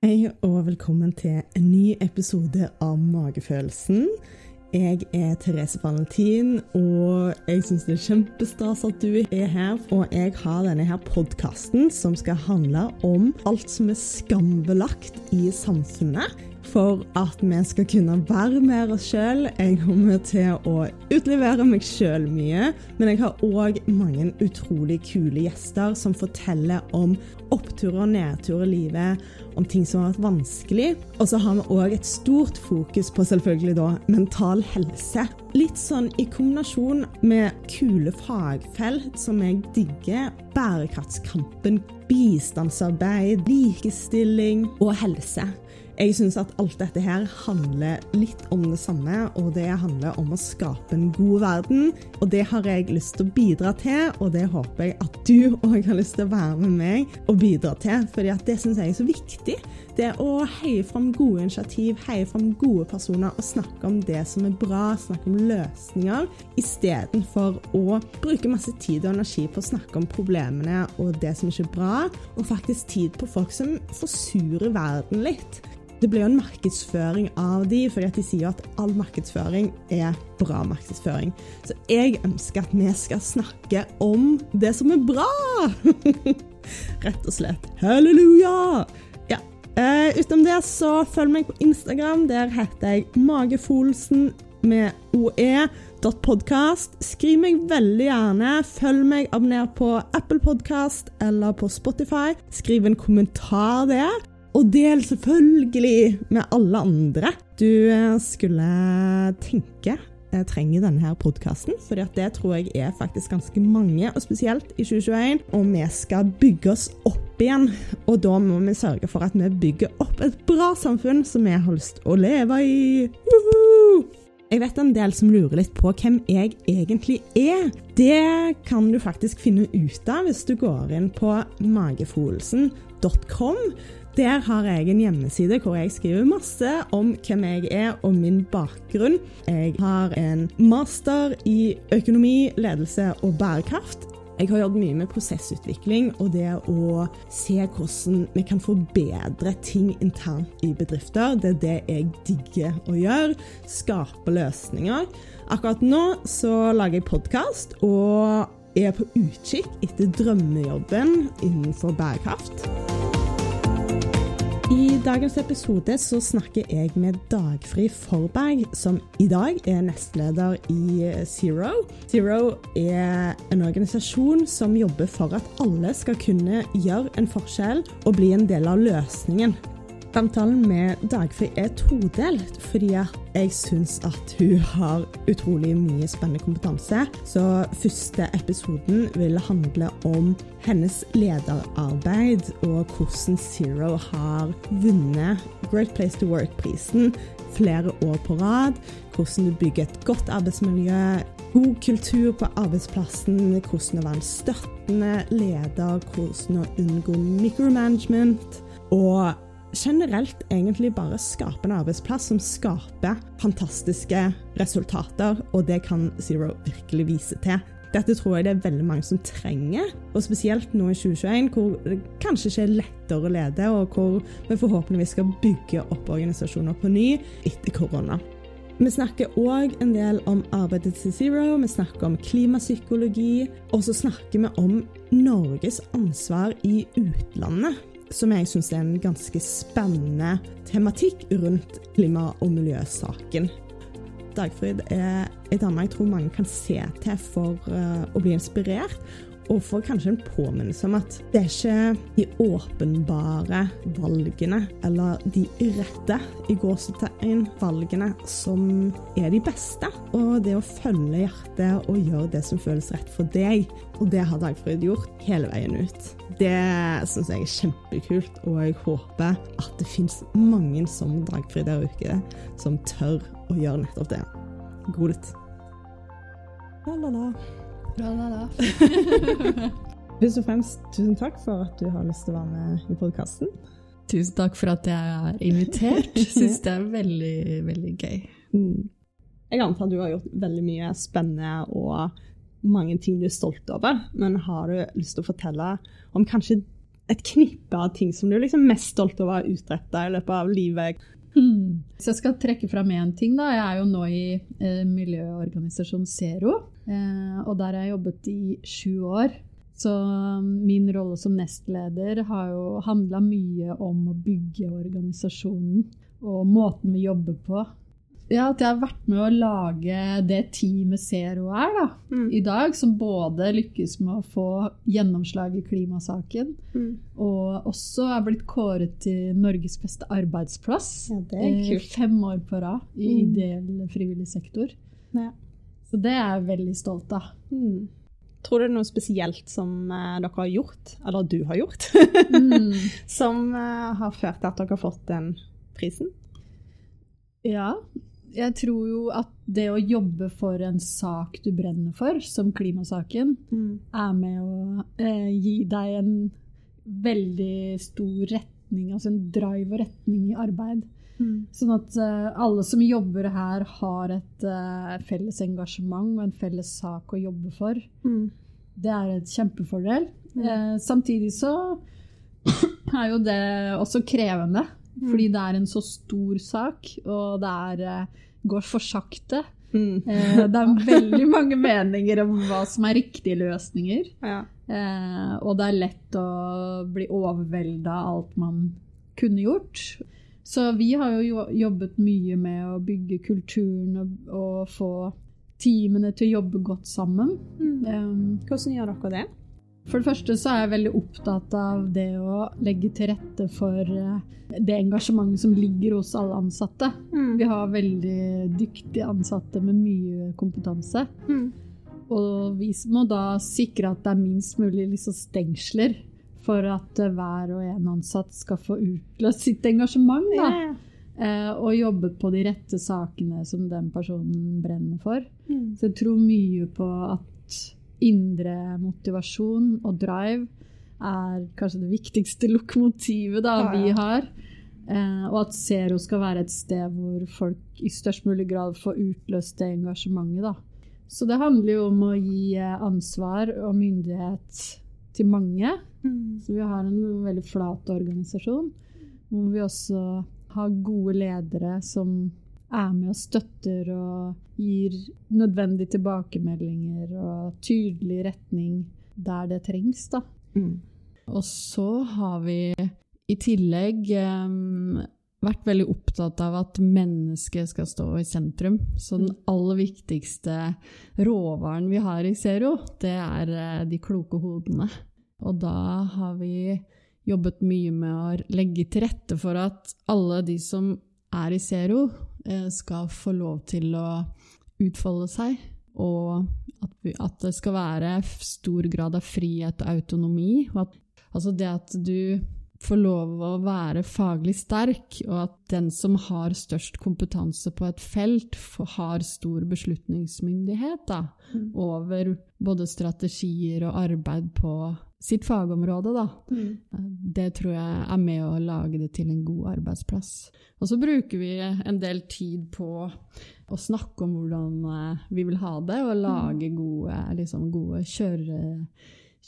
Hei og velkommen til en ny episode av Magefølelsen. Jeg er Therese Valentin, og jeg syns det er kjempestas at du er her. Og jeg har denne her podkasten som skal handle om alt som er skambelagt i samfunnet for at vi skal kunne være mer oss sjøl. Jeg kommer til å utlevere meg sjøl mye, men jeg har òg mange utrolig kule gjester som forteller om oppturer og nedturer i livet, om ting som har vært vanskelig. Og så har vi òg et stort fokus på selvfølgelig da mental helse. Litt sånn i kombinasjon med kule fagfelt som jeg digger. Bærekraftskampen, bistandsarbeid, likestilling og helse. Jeg syns at alt dette her handler litt om det samme, og det handler om å skape en god verden. Og det har jeg lyst til å bidra til, og det håper jeg at du òg har lyst til å være med meg og bidra til, for det syns jeg er så viktig. Det å heie fram gode initiativ, heie fram gode personer og snakke om det som er bra, snakke om løsninger, istedenfor å bruke masse tid og energi på å snakke om problemene og det som ikke er bra, og faktisk tid på folk som forsurer verden litt. Det blir jo en markedsføring av de, fordi at de sier at all markedsføring er bra markedsføring. Så jeg ønsker at vi skal snakke om det som er bra! Rett og slett. Halleluja! Ja. Uh, utenom det, så følg meg på Instagram. Der heter jeg Magefolsen med OE. Podcast. Skriv meg veldig gjerne. Følg meg, abonner på Apple Podcast eller på Spotify. Skriv en kommentar der. Og del selvfølgelig med alle andre du eh, skulle tenke jeg trenger denne her podkasten, for det tror jeg er faktisk ganske mange, og spesielt i 2021. Og vi skal bygge oss opp igjen, og da må vi sørge for at vi bygger opp et bra samfunn som vi har lyst til å leve i. Woohoo! Jeg vet en del som lurer litt på hvem jeg egentlig er. Det kan du faktisk finne ut av hvis du går inn på magefolelsen.com. Der har jeg en hjemmeside hvor jeg skriver masse om hvem jeg er og min bakgrunn. Jeg har en master i økonomi, ledelse og bærekraft. Jeg har jobbet mye med prosessutvikling og det å se hvordan vi kan forbedre ting internt i bedrifter. Det er det jeg digger å gjøre. Skape løsninger. Akkurat nå så lager jeg podkast og er på utkikk etter drømmejobben innenfor bærekraft. I dagens episode så snakker jeg med Dagfri Forberg, som i dag er nestleder i Zero. Zero er en organisasjon som jobber for at alle skal kunne gjøre en forskjell og bli en del av løsningen Samtalen med Dagfri er todelt, fordi jeg syns at hun har utrolig mye spennende kompetanse. Så første episoden vil handle om hennes lederarbeid og hvordan Zero har vunnet Great Place to Work-prisen flere år på rad. Hvordan du bygger et godt arbeidsmiljø, god kultur på arbeidsplassen, hvordan å være en støttende leder, hvordan å unngå micromanagement. og generelt egentlig bare skape en arbeidsplass som skaper fantastiske resultater, og det kan Zero virkelig vise til. Dette tror jeg det er veldig mange som trenger, og spesielt nå i 2021, hvor det kanskje ikke er lettere å lede, og hvor vi forhåpentligvis skal bygge opp organisasjoner på ny etter korona. Vi snakker òg en del om arbeidet til Zero, vi snakker om klimapsykologi, og så snakker vi om Norges ansvar i utlandet som jeg syns er en ganske spennende tematikk rundt klima- og miljøsaken. Dagfrid er en dame jeg tror mange kan se til for uh, å bli inspirert, og får kanskje en påminnelse om at det er ikke de åpenbare valgene, eller de rette i gåsetegn valgene, som er de beste. Og det å følge hjertet og gjøre det som føles rett for deg, og det har Dagfrid gjort hele veien ut. Det syns jeg er kjempekult, og jeg håper at det fins mange som Dagfrid der ute som tør å gjøre nettopp det. God lytt. Først og fremst, tusen takk for at du har lyst til å være med i podkasten. Tusen takk for at jeg er invitert. Syns det er veldig, veldig gøy. Mm. Jeg antar at du har gjort veldig mye spennende og mange ting du er stolt over, men har du lyst til å fortelle om kanskje et knippe av ting som du er liksom mest stolt over å ha utretta i løpet av livet? Så jeg skal trekke fram én ting. da. Jeg er jo nå i eh, miljøorganisasjon Zero. Eh, og der har jeg jobbet i sju år. Så um, min rolle som nestleder har jo handla mye om å bygge organisasjonen og måten vi jobber på. Ja, at jeg har vært med å lage det teamet Zero er da, Mm. i dag, som både lykkes med å få gjennomslag i klimasaken, Mm. og også er blitt kåret til Norges beste arbeidsplass. Ja, det er eh, kult. Fem år på rad i Mm. ideell frivillig sektor. Ja. Så det er jeg veldig stolt av. Mm. Tror du det er noe spesielt som eh, dere har gjort, eller du har gjort, Mm. som eh, har ført til at dere har fått den prisen? Ja, jeg tror jo at det å jobbe for en sak du brenner for, som klimasaken, er med å eh, gi deg en veldig stor retning, altså en drive og retning i arbeid. Mm. Sånn at eh, alle som jobber her, har et eh, felles engasjement og en felles sak å jobbe for. Mm. Det er et kjempefordel. Eh, samtidig så er jo det også krevende, fordi det er en så stor sak, og det er, eh, går for sakte. Mm. Eh, det er veldig mange meninger om hva som er riktige løsninger. Ja. Eh, og det er lett å bli overvelda av alt man kunne gjort. Så vi har jo jo- jobbet mye med å bygge kulturen og, få teamene til å jobbe godt sammen. Mm. Hvordan gjør dere det? For det første så er jeg veldig opptatt av det å legge til rette for eh, det engasjementet som ligger hos alle ansatte. Mm. Vi har veldig dyktige ansatte med mye kompetanse. Mm. Og vi må da sikre at det er minst mulig liksom stengsler for at eh, hver og en ansatt skal få utløst sitt engasjement. Da. Yeah. Eh, og jobbe på de rette sakene som den personen brenner for. Mm. Så jeg tror mye på at indre motivasjon og drive er kanskje det viktigste lokomotivet da, Ja, ja. vi har. Eh, og at Zero skal være et sted hvor folk i størst mulig grad får utløst det engasjementet. Da. Så det handler jo om å gi eh, ansvar og myndighet til mange. Mm. Så vi har en veldig flat organisasjon, hvor vi også har gode ledere som er med og støtter og gir nødvendige tilbakemeldinger og tydelig retning der det trengs, da. Mm. Og så har vi i tillegg um, vært veldig opptatt av at mennesket skal stå i sentrum. Så den aller viktigste råvaren vi har i Zero, det er eh, de kloke hodene. Og da har vi jobbet mye med å legge til rette for at alle de som er i Zero, skal få lov til å utfolde seg. Og at, vi, at det skal være stor grad av frihet og autonomi. Og at, altså det at du får lov å være faglig sterk, og at den som har størst kompetanse på et felt, har stor beslutningsmyndighet da, Mm. over både strategier og arbeid på sitt fagområde. Da. Mm. Det tror jeg er med å lage det til en god arbeidsplass. Og så bruker vi en del tid på å snakke om hvordan eh, vi vil ha det, og lage gode, liksom gode kjøre,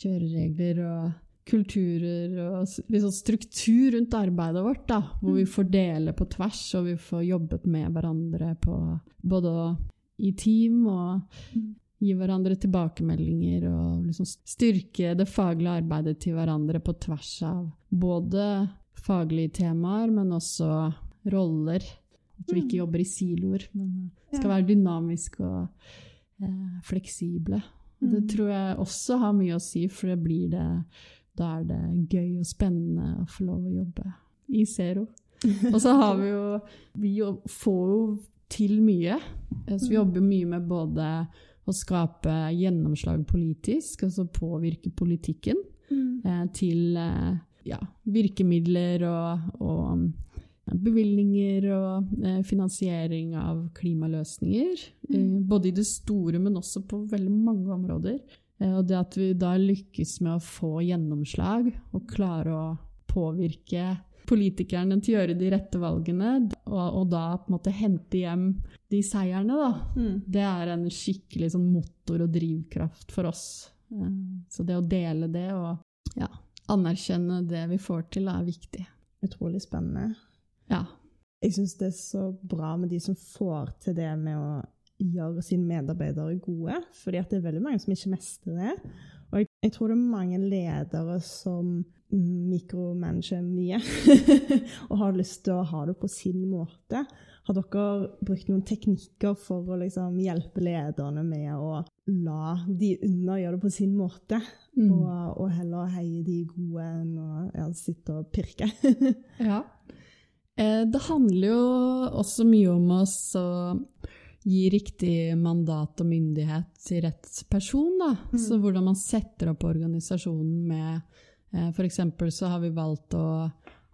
kjøreregler og kulturer og liksom struktur rundt arbeidet vårt, da, hvor vi får dele på tvers, og vi får jobbet med hverandre på både i team og gi hverandre tilbakemeldinger og liksom styrke det faglige arbeidet til hverandre på tvers av både faglige temaer, men også roller. At vi ikke jobber i siloer, men skal være dynamiske og eh, fleksible. Det Mm. tror jeg også har mye å si, for det blir det, da er det gøy og spennende å få lov å jobbe i Zero. Og så har vi jo Vi får jo til mye. Eh, Så vi jobber mye med både å skape gjennomslag politisk, altså påvirke politikken, Mm. eh, til eh, ja, virkemidler og, og bevilgninger og eh, finansiering av klimaløsninger. Eh, både i det store, men også på veldig mange områder. Eh, og det at vi da lykkes med å få gjennomslag og klare å påvirke politikerne til å gjøre de rette valgene, og, og da på en måte hente hjem de seierne, da. Mm. Det er en skikkelig sånn motor og drivkraft for oss. Eh, Så det å dele det og ja, anerkjenne det vi får til, er viktig. Utrolig spennende. Ja. Jeg syns det er så bra med de som får til det med å gjøre sine medarbeidere gode, fordi det er veldig mange som ikke mestrer det. Og jeg, jeg tror det er mange ledere som mikromanager mye og har lyst til å ha det på sin måte. Har dere brukt noen teknikker for å liksom hjelpe lederne med å la de under gjøre det på sin måte, Mm. og, og heller heie de gode enn å ja, sitte og pirke? Ja. Eh, Det handler jo også mye om å gi riktig mandat og myndighet til rett person. Da. Så hvordan man setter opp organisasjonen med eh, eksempel så har vi valgt å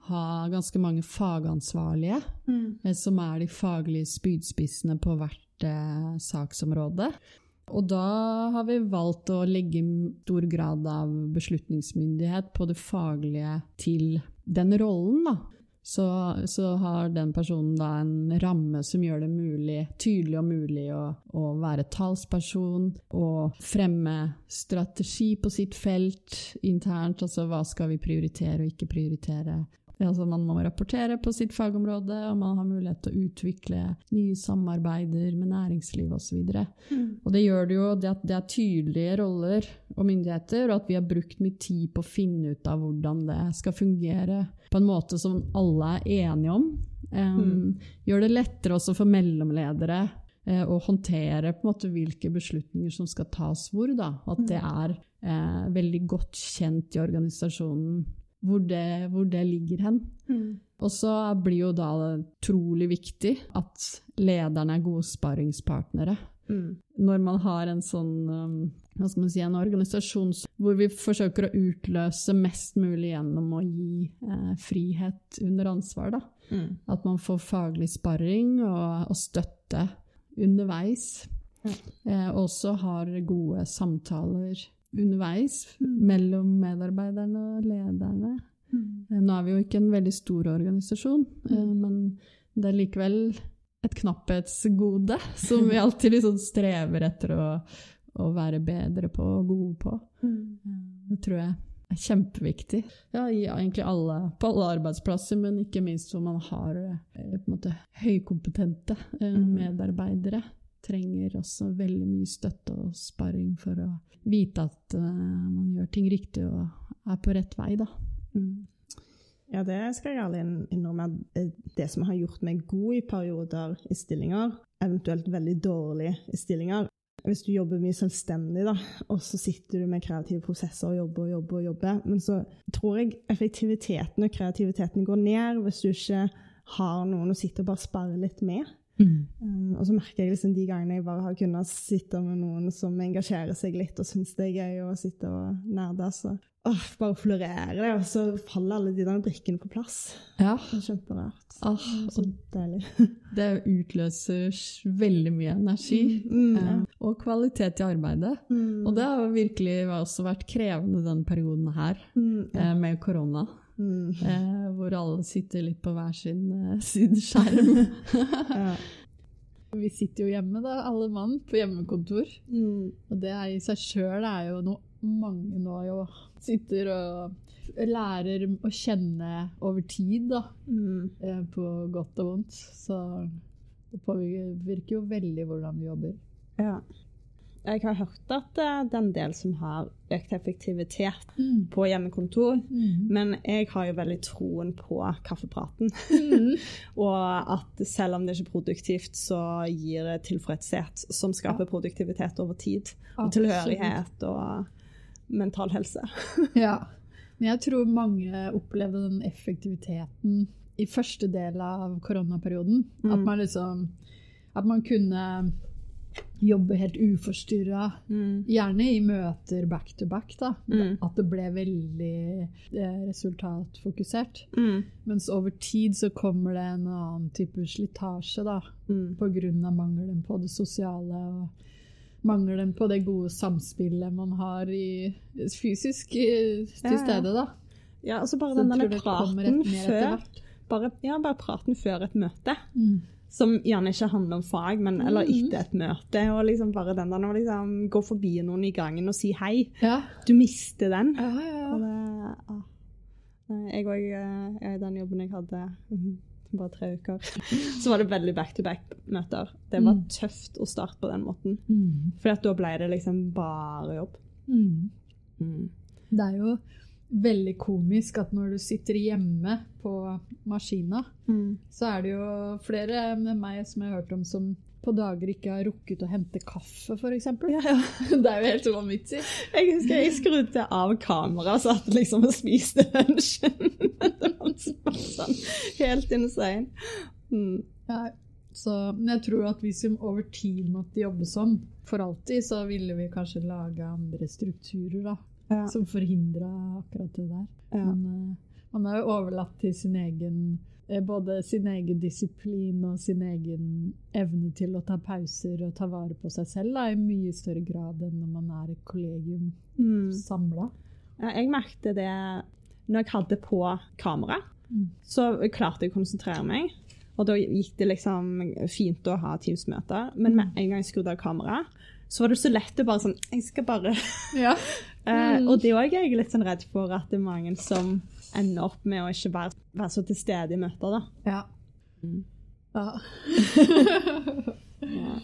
ha ganske mange fagansvarlige, eh, som er de faglige spydspissene på hvert eh, saksområde. Og da har vi valgt å legge stor grad av beslutningsmyndighet på det faglige til den rollen, da. Så, så har den personen da en ramme som gjør det mulig, tydelig og mulig å, å være talsperson og fremme strategi på sitt felt internt. Altså hva skal vi prioritere og ikke prioritere. Altså man må rapportere på sitt fagområde, og man har mulighet til å utvikle nye samarbeider med næringsliv osv. Og det gjør det jo det at det er tydelige roller og myndigheter, og at vi har brukt mye tid på å finne ut av hvordan det skal fungere på en måte som alle er enige om. Um, Gjør det lettere også for mellomledere eh, å håndtere på en måte hvilke beslutninger som skal tas hvor. Da. At det er eh, veldig godt kjent i organisasjonen hvor det, hvor det ligger hen. Og så blir jo da det utrolig viktig at lederne er gode sparringspartnere. Når man har en sånn um, hva skal man si, en organisasjon hvor vi forsøker å utløse mest mulig gjennom å gi eh, frihet under ansvar. Da. At man får faglig sparring og, og støtte underveis. Mm. Eh, også har gode samtaler underveis mellom medarbeiderne og lederne. Eh, Nå er vi jo ikke en veldig stor organisasjon, eh, men det er likevel et knapphetsgode som vi alltid liksom strever etter å, å være bedre på og gode på. Eh, Det tror jeg er kjempeviktig. Ja, egentlig alle, på alle arbeidsplasser, men ikke minst hvor man har måte, høykompetente medarbeidere. Trenger også veldig mye støtte og sparring for å vite at uh, man gjør ting riktig og er på rett vei, da. Ja, det skal jeg ærlig innrømme. eh, Det som har gjort meg god i perioder i stillinger, eventuelt veldig dårlig i stillinger Hvis du jobber mye selvstendig, da, og så sitter du med kreative prosesser og jobber og jobber, og jobber, men så tror jeg effektiviteten og kreativiteten går ned hvis du ikke har noen å sitte og bare spare litt med. Um, og så merker jeg liksom de gangene jeg bare har kunnet sitte med noen som engasjerer seg litt og syns det er gøy å sitte og nerde, så åh, bare florerer det, og så faller alle de der brikkene på plass. Ja. Det er kjemperart. Ah, Så deilig. det utløser veldig mye energi. Mm, ja. eh, og kvalitet i arbeidet. Mm, Og det har virkelig også vært krevende denne perioden her, mm, ja. eh, med korona. Mm, Eh, hvor alle sitter litt på hver sin, eh, sin skjerm. ja. Vi sitter jo hjemme, da, alle mann, på hjemmekontor. Mm, Og det er i seg sjøl er jo noe mange nå jo sitter og lærer å kjenne over tid, da. mm, eh, På godt og vondt. Så det påvirker jo veldig hvordan vi jobber. ja. Jeg har hørt at eh, det er en del som har økt effektivitet på hjemmekontor, Mm. men jeg har jo veldig troen på kaffepraten. og at selv om det ikke er produktivt, så gir det tilfredshet som skaper produktivitet over tid. Og Absolutt. tilhørighet og mental helse. Ja. Men jeg tror mange opplevde den effektiviteten i første del av koronaperioden. At Mm. man liksom At man kunne jobbe helt uforstyrra. Gjerne i møter back to back, da. Mm. At det ble veldig eh, resultatfokusert. Mm. Mens over tid så kommer det en annen type slitasje, da. Mm. Av mangelen på det sosiale og mangelen på det gode samspillet man har i, fysisk i, til Ja, stede, da. Ja, altså bare den kommer praten før bare, ja, bare praten før et møte. Som gjerne ikke handler om fag, men, eller etter et møte. Og liksom bare den der å liksom gå forbi noen i gangen og si hei. Ja. Du mister den. Ja, ja, ja. det, ah. Jeg òg, i den jobben jeg hadde mhm, bare tre uker, så var det veldig back-to-back-møter. Det var Mm. tøft å starte på den måten. Mm. For da ble det liksom bare jobb. Mm. Mm. Det er jo veldig komisk at når du sitter hjemme på maskina, så er det jo flere med meg som jeg har hørt om som på dager ikke har rukket å hente kaffe, f.eks. Ja, ja. Det er jo helt vanvittig. Jeg husker jeg skrudde av kameraet og satt liksom og spiste lunsjen. det var sånn helt insane. Mm. Ja, så, men jeg tror at hvis vi over tid måtte jobbe sånn for alltid, så ville vi kanskje lage andre strukturer da, Ja. som forhindra akkurat det der. Ja. Men uh, man er jo overlatt til sin egen eh, både sin egen disiplin og sin egen evne til å ta pauser og ta vare på seg selv da, i mye større grad enn når man er et kollegium Mm. samla. Ja, jeg merkte det når jeg hadde på kamera. Mm. Så klarte jeg å konsentrere meg. Og da gikk det liksom fint å ha Teams-møter. Men med en gang jeg skrudde av kameraet, så var det så lett å bare sånn Jeg skal bare Ja. Eh, Mm. og det òg er jeg litt sånn redd for at det er mange som ender opp med å ikke være, være så til stede i møter, da. ja. Mm. ja. Ja.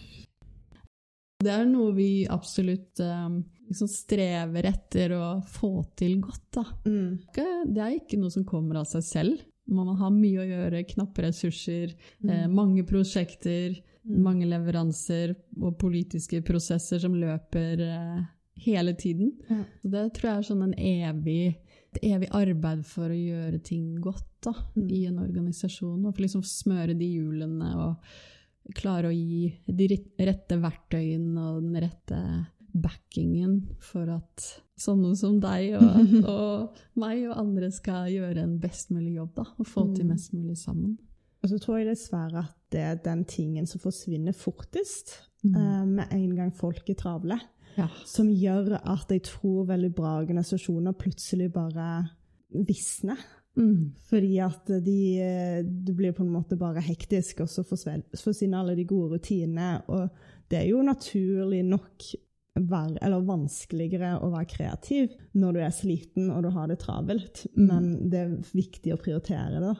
Det er noe vi absolutt um, liksom strever etter å få til godt. Da. Mm. Det er ikke noe som kommer av seg selv. Man har mye å gjøre, knappe ressurser, eh, mange prosjekter, Mm. mange leveranser og politiske prosesser som løper eh, hele tiden. Ja. Så det tror jeg er sånn en evig, et evig arbeid for å gjøre ting godt da, Mm. i en organisasjon. Og liksom smøre de hjulene og klare å gi de rette verktøyene og den rette backingen for at sånne som deg og, og meg og andre skal gjøre en best mulig jobb da, og få til Mm. mest mulig sammen. Og så tror jeg dessverre at det er den tingen som forsvinner fortest Mm. eh, med en gang folk er travle. Ja. Som gjør at jeg tror veldig bra organisasjoner plutselig bare visner. Mm. Fordi at de, det blir på en måte bare hektisk, og så forsvinner alle de gode rutinene. Og det er jo naturlig nok Vær, eller vanskeligere å være kreativ når du er sliten og du har det travelt, Mm. men det er viktig å prioritere det.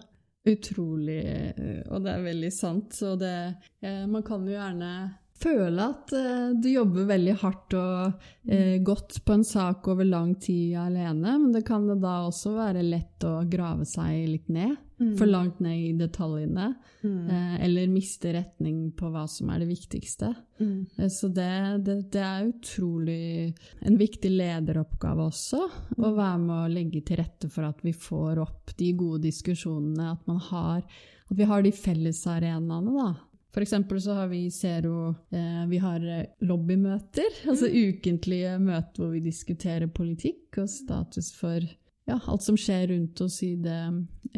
Utrolig, eh, og det er veldig sant. Så det, eh, man kan jo gjerne føle at eh, du jobber veldig hardt og eh, godt på en sak over lang tid alene, men det kan det da også være lett å grave seg litt ned, for langt ned i detaljene, Mm. eh, eller miste retning på hva som er det viktigste. Mm. Eh, Så det, det, det er utrolig en viktig lederoppgave også, å være med å legge til rette for at vi får opp de gode diskusjonene, at, man har, at vi har de fellesarenaene, da. For eksempel så har vi Zero eh, vi har lobbymøter, lobbymøter, altså ukentlige møter hvor vi diskuterer politikk og status for ja, alt som skjer rundt oss i det,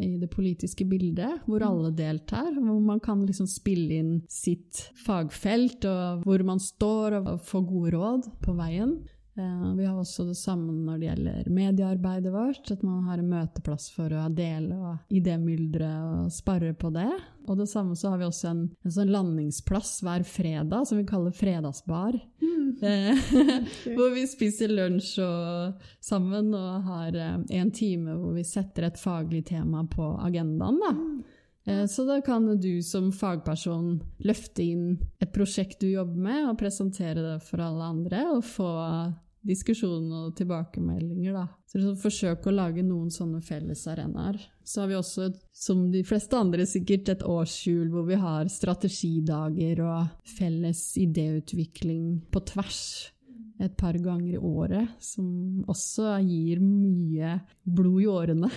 i det politiske bildet, hvor alle deltar. Hvor man kan liksom spille inn sitt fagfelt, og hvor man står, og få gode råd på veien. Eh, Vi har også det samme når det gjelder mediearbeidet vårt, at man har en møteplass for å dele og idémyldre og spare på det. Og det samme så har vi også en, en sånn landingsplass hver fredag som vi kaller fredagsbar. Mm. hvor vi spiser lunsj og, sammen og har eh, en time hvor vi setter et faglig tema på agendaen. Da. Eh, Så da kan du som fagperson løfte inn et prosjekt du jobber med, og presentere det for alle andre, og få diskusjon og tilbakemeldinger. Da. Så liksom forsøke å lage noen sånne fellesarenaer. Så har vi også, som de fleste andre sikkert, et årshjul hvor vi har strategidager og felles idéutvikling på tvers et par ganger i året, som også gir mye blod i årene.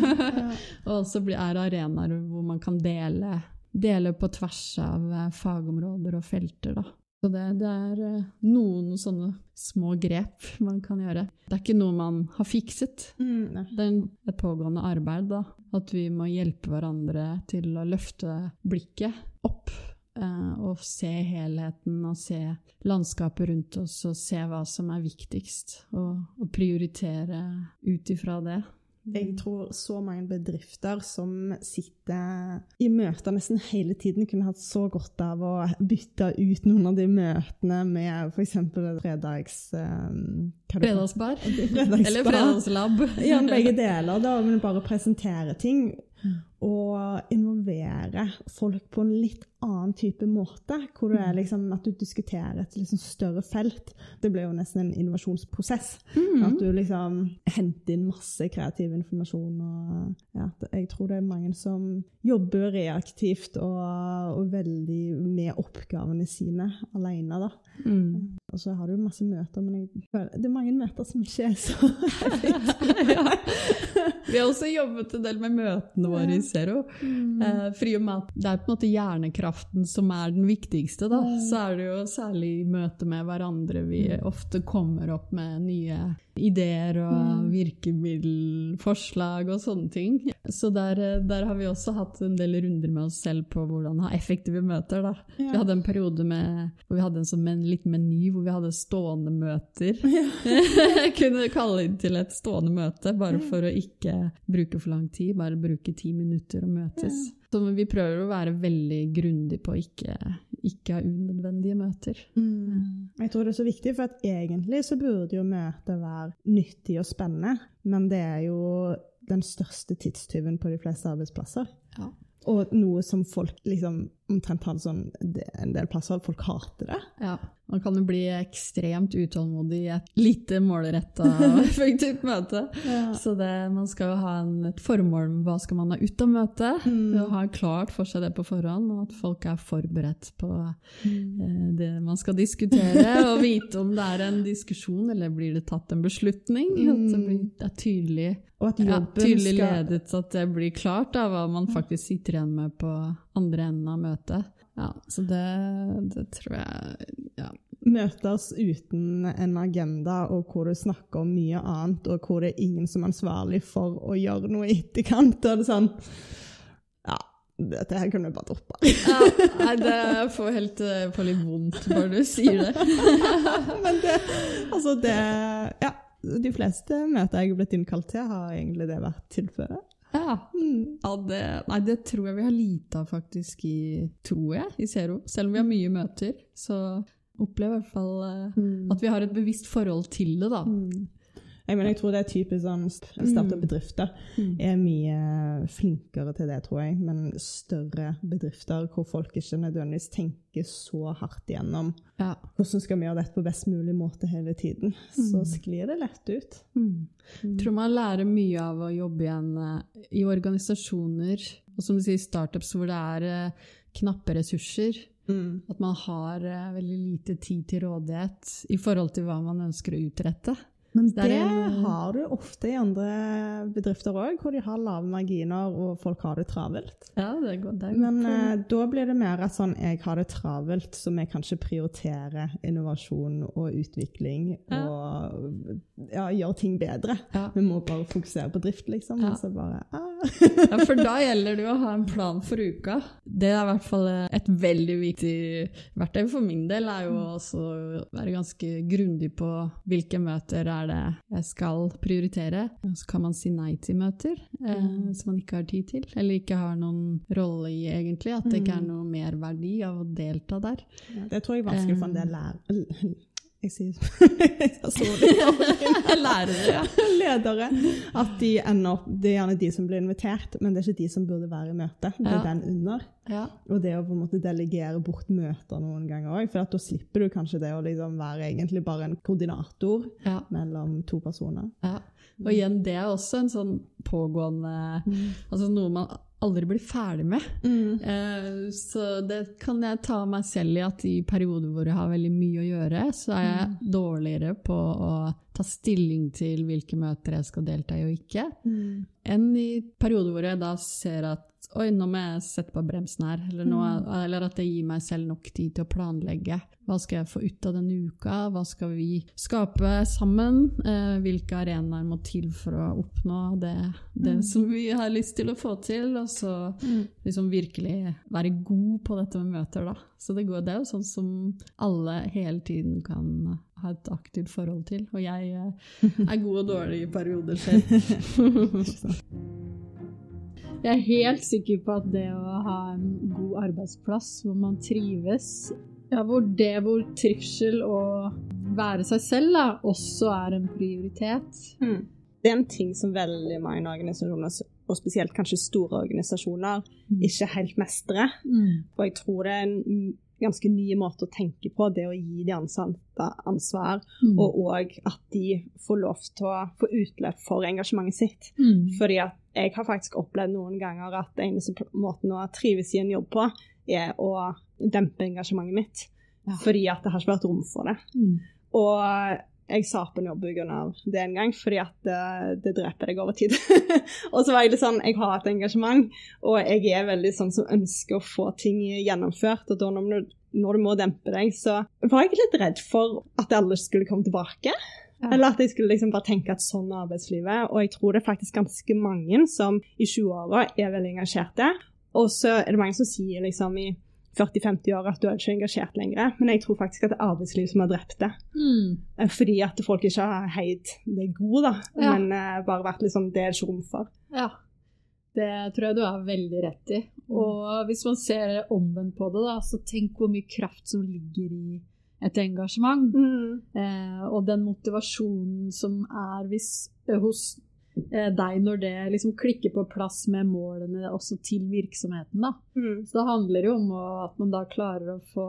og også er arenaer hvor man kan dele, dele på tvers av eh, fagområder og felter. Da. Så det, det er eh, noen sånne små grep man kan gjøre. Det er ikke noe man har fikset. Mm. Det er et pågående arbeid, da. At vi må hjelpe hverandre til å løfte blikket opp. eh, Og se helheten og se landskapet rundt oss og se hva som er viktigst. Og, og prioritere ut ifra det. Jeg tror så mange bedrifter som sitter i møter nesten hele tiden, kunne hatt så godt av å bytte ut noen av de møtene med f.eks. fredags... Um, Fredagsbar? fredagsbar. Eller fredagslab. ja, begge deler, da. Men bare presentere ting. Og involvere folk på en litt annen type måte. Hvor det er liksom at du diskuterer et liksom større felt. Det blir jo nesten en innovasjonsprosess. Mm. At du liksom henter inn masse kreativ informasjon. Og, ja, jeg tror det er mange som jobber reaktivt og, og veldig med oppgavene sine alene. Da. Mm. Og så har du masse møter, men jeg, det er mange møter som ikke er så ja. Vi har også jobbet en del med møtene våre i Zero. Mm. Eh, for og med at det er på en måte hjernekraften som er den viktigste, da, mm. så er det jo særlig i møte med hverandre vi mm. ofte kommer opp med nye ideer og mm. virkemiddelforslag og sånne ting. Så der, eh, der, har vi også hatt en del runder med oss selv på hvordan ha effektive møter. Da. Ja. Vi hadde en periode med, hvor vi hadde en, sånn, en liten meny hvor vi hadde stående møter. Ja. Kunne kalle inn til et stående møte, bare for å ikke bruke for lang tid. Bare bruke ti minutter og møtes. Ja. Så vi prøver å være veldig grundig på å ikke, ikke ha unødvendige møter. Mm. Jeg tror det er så viktig, for at egentlig så burde jo møtet være nyttig og spennende, men det er jo den største tidstyven på de fleste arbeidsplasser. Ja. Og noe som folk liksom omtrent har sånn, en del plasser folk hater det. Ja, Man kan jo bli ekstremt utålmodig i et lite målretta og effektivt møte. Ja. Så det, man skal jo ha en, et formål med hva skal man ha ut av møtet. Mm. Ha klart for seg det på forhånd, og at folk er forberedt på mm. eh, det man skal diskutere. Og vite om det er en diskusjon, eller blir det tatt en beslutning. Mm. At det, blir, det er tydelig, ja, tydelig ledet, at det blir klart da, hva man faktisk sitter igjen med på andre enden av møtet. Ja, så det, det tror jeg ja. Møtes uten en agenda, og hvor du snakker om mye annet, og hvor det er ingen som er ansvarlig for å gjøre noe i etterkant. Og det er sånn Ja, dette her kunne vi bare droppa. ja, nei, det får helt får litt vondt bare du sier det. Men det Altså, det Ja. De fleste møter jeg har blitt innkalt til, har egentlig det vært tilfellet. Ja. Mm. ja det, nei, det tror jeg vi har lite av faktisk i, tror jeg, i Zero. Selv om vi har mye møter, så opplever jeg i hvert fall uh, mm. at vi har et bevisst forhold til det, da. Mm. Jeg, mener, jeg tror det er typisk sånn startup-bedrifter mm. er mye flinkere til det, tror jeg. Men større bedrifter hvor folk ikke nødvendigvis tenker så hardt igjennom ja. hvordan skal vi gjøre dette på best mulig måte hele tiden, så mm. sklir det lett ut. Mm. Jeg tror man lærer mye av å jobbe igjen eh, i organisasjoner, og som du sier, startups hvor det er eh, knappe ressurser. Mm. At man har uh, veldig lite tid til rådighet i forhold til hva man ønsker å utrette. Men det en... har du ofte i andre bedrifter òg, hvor de har lave marginer og folk har det travelt. Ja, det godt. Det er Men eh, da blir det mer at sånn jeg har det travelt, så vi kanskje prioriterer innovasjon og utvikling ja. og ja, gjør ting bedre. Ja. Vi må bare fokusere på drift, liksom. Ja. Og bare ah. Ja, for da gjelder det jo å ha en plan for uka. Det er i hvert fall et veldig viktig verktøy for min del, er jo også å være ganske grundig på hvilke møter er det jeg skal prioritere. Så kan man si nei til møter eh, mm. som man ikke har tid til, eller ikke har noen rolle i, egentlig. At det ikke er noe noe merverdi av å delta der. Ja, det tror jeg er vanskelig for en del lærere jeg sier Lærere. Ledere. At de ender opp Det er gjerne de som blir invitert, men det er ikke de som burde være i møte. Det er ja. den under. Ja. Og det å på en måte delegere bort møter noen ganger òg, for da slipper du kanskje det å liksom være egentlig bare en koordinator ja. mellom to personer. Ja. Og igjen, det er også en sånn pågående mm. Altså noe man aldri blir ferdig med. Mm. Eh, så det kan jeg ta meg selv i at i perioder hvor jeg har veldig mye å gjøre, så er jeg mm. dårligere på å ta stilling til hvilke møter jeg skal delta i og ikke, mm. enn i perioder hvor jeg da ser at Oi, nå må jeg sette på bremsen her. Eller, nå, mm. eller, at jeg gir meg selv nok tid til å planlegge. Hva skal jeg få ut av denne uka? Hva skal vi skape sammen? Eh, hvilke arenaer må til for å oppnå det, det mm. som vi har lyst til å få til? Og så mm. liksom virkelig være god på dette med møter, da. Så det, går, det er jo sånn som alle hele tiden kan ha et aktivt forhold til. Og jeg eh, er god og dårlig i perioder selv. Jeg er helt sikker på at det å ha en god arbeidsplass hvor man trives, ja, hvor det hvor trivsel og være seg selv da, også er en prioritet. Mm. Det er en ting som veldig mange organisasjoner, og spesielt kanskje store organisasjoner, mm. ikke helt mestrer. Mm. Og jeg tror det er en ganske ny måte å tenke på, det å gi de ansatte ansvar, mm. og òg at de får lov til å få utløp for engasjementet sitt. Mm. Fordi at jeg har faktisk opplevd noen ganger at den eneste måten å trives i en jobb på, er å dempe engasjementet mitt. Ja. Fordi at det har ikke vært rom for det. Mm. Og jeg sa opp en jobb pga. det en gang, fordi at det, det dreper deg over tid. og så var jeg litt sånn Jeg har et engasjement, og jeg er veldig sånn som ønsker å få ting gjennomført. Og da når du, når du må dempe deg, så var jeg litt redd for at alle skulle komme tilbake. Ja. Eller at jeg skulle liksom bare tenke at sånn er arbeidslivet. Og jeg tror det er faktisk ganske mange som i 20-åra er veldig engasjerte. Og så er det mange som sier liksom i 40-50 år at du er ikke engasjert lenger. Men jeg tror faktisk at det er arbeidslivet som har drept det. Mm. Eh, fordi at folk ikke har heid det gode, da. Ja. Men uh, bare vært litt sånn Det er ikke rom for. Ja. Det tror jeg du har veldig rett i. Og hvis man ser omvendt på det, da, så tenk hvor mye kraft som ligger i et engasjement. Mm. Eh, og den motivasjonen som er hvis, eh, hos deg når det liksom klikker på plass med målene også til virksomheten. Da. Mm. Så det handler jo om at man da klarer å få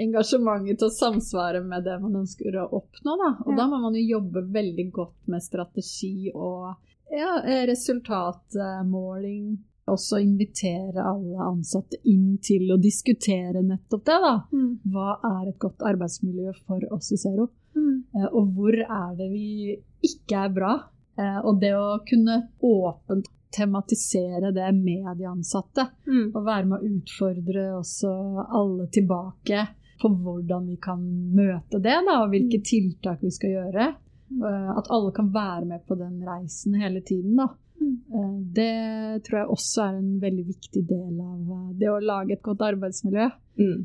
engasjementet til å samsvare med det man ønsker å oppnå. Da. Og ja. da må man jo jobbe veldig godt med strategi og ja, resultatmåling. Også invitere alle ansatte inn til å diskutere nettopp det. da. Mm. Hva er et godt arbeidsmiljø for oss i Zero? Mm. Eh, og hvor er det vi ikke er bra? Eh, og det å kunne åpent tematisere det med de ansatte, mm. og være med å utfordre også alle tilbake på hvordan vi kan møte det, da, og hvilke mm. tiltak vi skal gjøre. Mm. Eh, at alle kan være med på den reisen hele tiden. Da. Mm. Eh, det tror jeg også er en veldig viktig del av det å lage et godt arbeidsmiljø. Mm.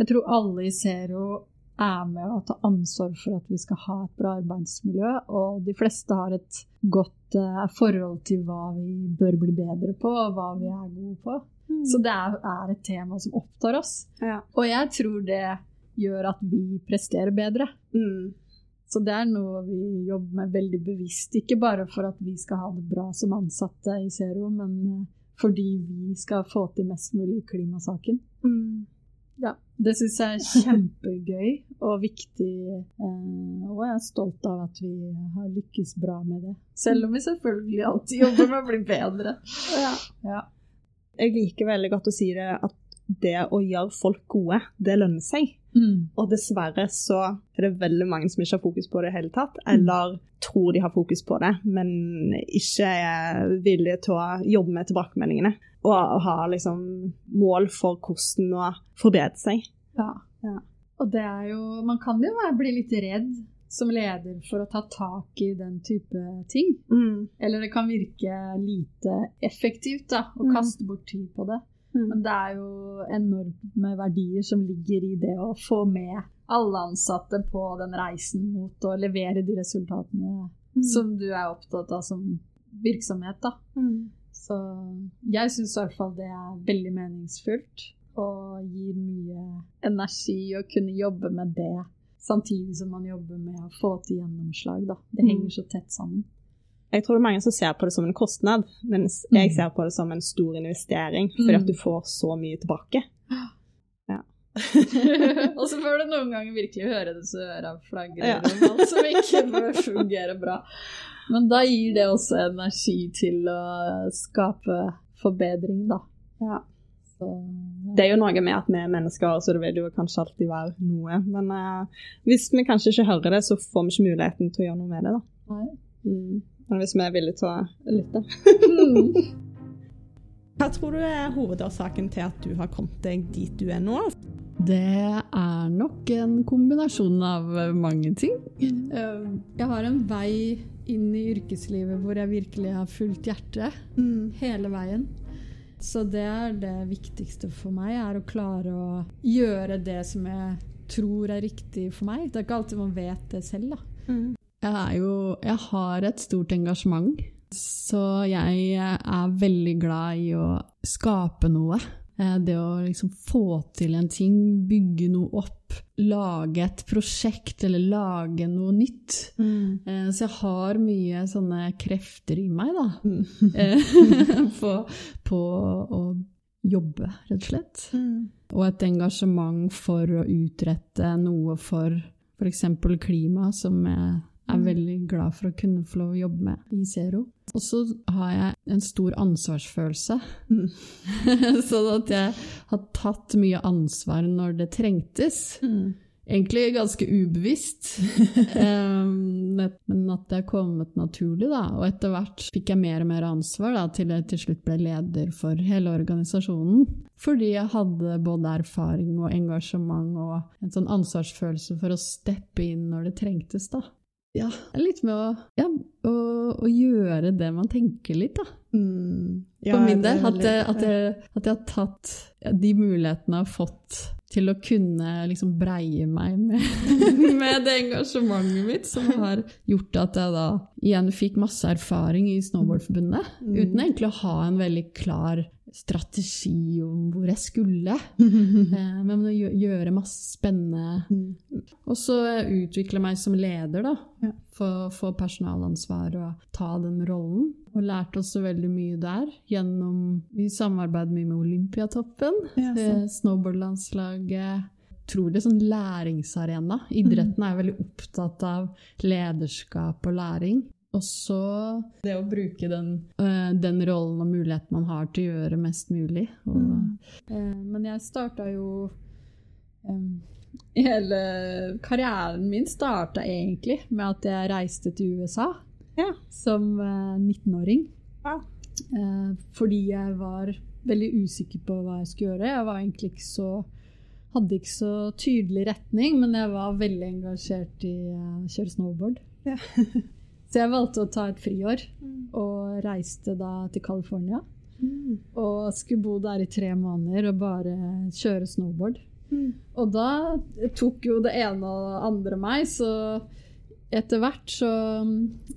Jeg tror alle i Zero er med å ta ansvar for at vi skal ha et bra arbeidsmiljø, og de fleste har et godt uh, forhold til hva vi bør bli bedre på, og hva vi er gode på. Mm. Så det er, er, et tema som opptar oss. Ja. Og jeg tror det gjør at vi presterer bedre. Mm. Så det er noe vi jobber med veldig bevisst. Ikke bare for at vi skal ha det bra som ansatte i Zero, men eh, fordi vi skal få til mest mulig i klimasaken. Mm. Ja, det syns jeg er kjempegøy og viktig. Eh, og jeg er stolt av at vi har lykkes bra med det. Selv om vi selvfølgelig alltid jobber med å bli bedre. Ja. Ja. Jeg liker veldig godt å si det at det å gjøre folk gode, det lønner seg. Mm. Og dessverre så er det veldig mange som ikke har fokus på det i hele tatt, mm. eller mm. tror de har fokus på det, men ikke er villige til å jobbe med tilbakemeldingene og ha liksom mål for hvordan å forbedre seg. Ja. ja. Og det er jo Man kan jo bli litt redd som leder for å ta tak i den type ting. Mm. Eller det kan virke lite effektivt da, å mm. kaste bort tid på det. Mm. Men det er jo enorme verdier som ligger i det å få med alle ansatte på den reisen mot å levere de resultatene mm. som du er opptatt av som virksomhet. da. Mm. Så jeg syns i hvert fall det er veldig meningsfullt og gir mye energi å kunne jobbe med det samtidig som man jobber med å få til gjennomslag. Da. Det mm. henger så tett sammen. Jeg tror det er mange som ser på det som en kostnad, mens mm. jeg ser på det som en stor investering, fordi at du mm. får så mye tilbake. Og så får du noen ganger virkelig høre så øra flagre ja. om som ikke fungerer bra. Men da gir det også energi til å skape forbedring, da. Ja. Så, ja. Det er jo noe med at vi er mennesker, så det vil jo kanskje alltid være noe. Men uh, hvis vi kanskje ikke hører det, så får vi ikke muligheten til å gjøre noe med det, da. Mm. Men hvis vi er villige til å lytte. mm. Hva tror du er hovedårsaken til at du har kommet deg dit du er nå? Det er nok en kombinasjon av mange ting. Eh, jeg har en vei inn i yrkeslivet hvor jeg virkelig har fulgt hjertet mm. hele veien. Så det er det viktigste for meg, er å klare å gjøre det som jeg tror er riktig for meg. Det er ikke alltid man vet det selv, da. Mm. Jeg er jo Jeg har et stort engasjement, så jeg er veldig glad i å skape noe. Eh, Det å liksom få til en ting, bygge noe opp, lage et prosjekt eller lage noe nytt. Mm. Eh, Så jeg har mye sånne krefter i meg, da. Mm. Eh, på, på å jobbe, rett og slett. Mm. Og et engasjement for å utrette noe for f.eks. klima, som jeg er Mm. veldig glad for å kunne få lov å jobbe med i Zero. Og så har jeg en stor ansvarsfølelse. Mm. sånn at jeg har tatt mye ansvar når det trengtes. Mm. Egentlig ganske ubevisst, men at det er kommet naturlig. Da. Og etter hvert fikk jeg mer og mer ansvar da, til jeg til slutt ble leder for hele organisasjonen. Fordi jeg hadde både erfaring og engasjement og en sånn ansvarsfølelse for å steppe inn når det trengtes. da. Ja, litt med å, ja, å, å gjøre det man tenker litt, da. Mm. Ja, For min del. At, at, jeg, at jeg har tatt de mulighetene jeg har fått til å kunne liksom breie meg med, med det engasjementet mitt, som har gjort at jeg da igjen fikk masse erfaring i Snowboardforbundet, Mm. uten egentlig å ha en veldig klar strategi om hvor jeg skulle. Eh, Men å gjø- gjøre masse spennende Mm. Og så utvikle meg som leder, da. for Få, få personalansvar og ta den rollen. Og lærte også veldig mye der gjennom Vi samarbeider mye med Olympiatoppen, Ja, eh, snowboardlandslaget. Utrolig sånn læringsarena. Idretten er veldig opptatt av lederskap og læring. Og så det å bruke den, eh, den rollen og muligheten man har til å gjøre mest mulig. Og, Mm. eh, men jeg starta jo um, Hele karrieren min starta egentlig med at jeg reiste til USA Ja. som eh, 19-åring. Ja. Eh, fordi jeg var veldig usikker på hva jeg skulle gjøre. Jeg var egentlig ikke så hadde ikke så tydelig retning, men jeg var veldig engasjert i å kjøre snowboard. Ja. Så jeg valgte å ta et friår, Mm. og reiste da til California. Mm. Og skulle bo der i tre måneder og bare kjøre snowboard. Mm. Og da tok jo det ene og det andre meg, så etter hvert så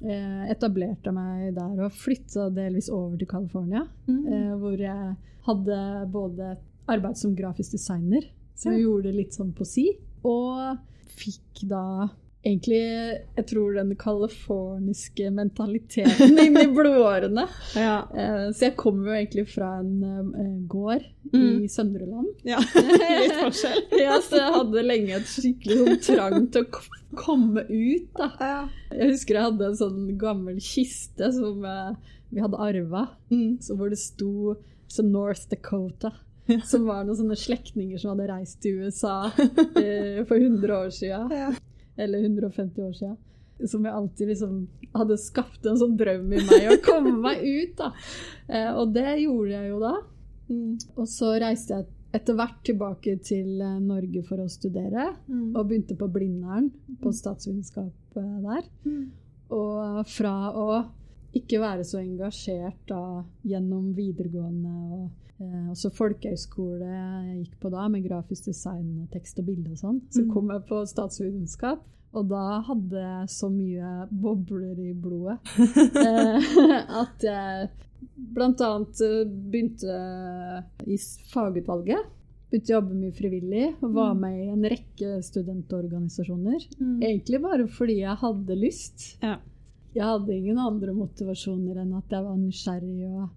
eh, etablerte jeg meg der og flytta delvis over til California. Mm. Eh, hvor jeg hadde både arbeid som grafisk designer, Ja. jeg gjorde litt sånn på si, og fikk da egentlig Jeg tror den californiske mentaliteten inn i blodårene. Ja. Eh, så jeg kommer jo egentlig fra en eh, gård Mm. i Søndre Land. ja. Litt forskjell. ja, så jeg hadde lenge et skikkelig sånn trang til å komme ut, da. Ja. Jeg husker jeg hadde en sånn gammel kiste som eh, vi hadde arva, Mm. hvor det sto North Dakota. Som var noen sånne slektninger som hadde reist til USA eh, for 100 år siden. Ja. Eller 150 år siden. Som jeg alltid liksom hadde skapt en sånn drøm i meg å komme meg ut, da. Eh, og det gjorde jeg jo da. Mm. Og så reiste jeg etter hvert tilbake til eh, Norge for å studere, Mm. og begynte på Blindern, på statsvitenskap eh, der. Mm. Og fra å ikke være så engasjert da gjennom videregående og eh, også folkehøyskole jeg gikk på da, med grafisk design og tekst og bilde og sånn, så Mm. kom jeg på statsvitenskap. Og da hadde jeg så mye bobler i blodet eh, at jeg annet eh, begynte i fagutvalget. Begynte å jobbe mye frivillig og var Mm. med i en rekke studentorganisasjoner. Mm. Egentlig bare fordi jeg hadde lyst. Ja. Jeg hadde ingen andre motivasjoner enn at jeg var nysgjerrig og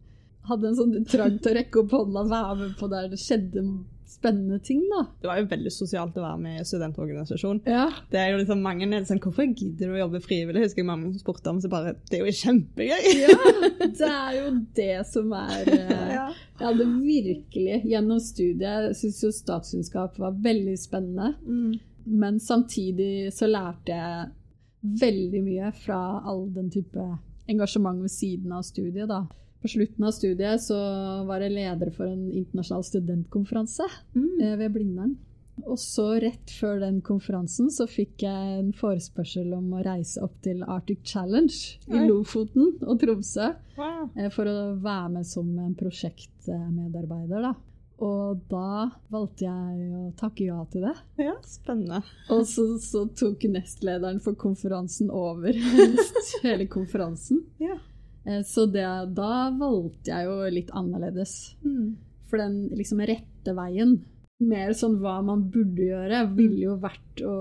hadde en sånn trang til å rekke opp hånda og være med på der det skjedde spennende ting, da. Det var jo veldig sosialt å være med i studentorganisasjon. Ja, Det er jo liksom mange er sånn, Hvorfor gidder du å jobbe frivillig? Husker jeg mamma som spurte om, så bare Det er jo kjempegøy! ja det er jo det som er eh, Ja. Jeg hadde virkelig gjennom studiet Jeg syns jo statskunnskap var veldig spennende. Mm. Men samtidig så lærte jeg veldig mye fra all den type engasjement ved siden av studiet, da. På slutten av studiet så var jeg leder for en internasjonal studentkonferanse Mm. eh, ved Blindern. Og så rett før den konferansen så fikk jeg en forespørsel om å reise opp til Arctic Challenge i Lofoten og Tromsø Wow. eh, for å være med som en prosjektmedarbeider, da. Og da valgte jeg å takke ja til det. Ja, spennende. Og så, så tok nestlederen for konferansen over hele konferansen. Ja. Eh, Så det, da valgte jeg jo litt annerledes. Mm. For den liksom rette veien, mer sånn hva man burde gjøre, ville jo vært å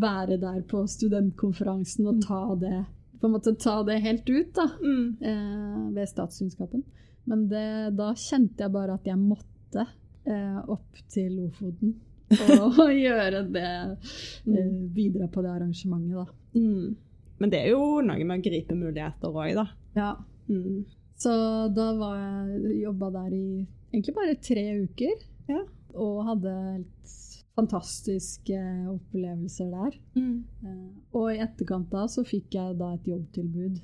være der på studentkonferansen og ta det på en måte ta det helt ut, da, Mm. eh, ved statskunnskapen. Men det, da kjente jeg bare at jeg måtte eh, opp til Lofoten og gjøre det, eh, bidra på det arrangementet, da. Mm. Men det er jo noe med å gripe muligheter òg, da. Ja. Mm. Så da var jeg jobba der i egentlig bare tre uker. Ja. Og hadde helt fantastiske opplevelser der. Mm. Eh, Og i etterkant da så fikk jeg da et jobbtilbud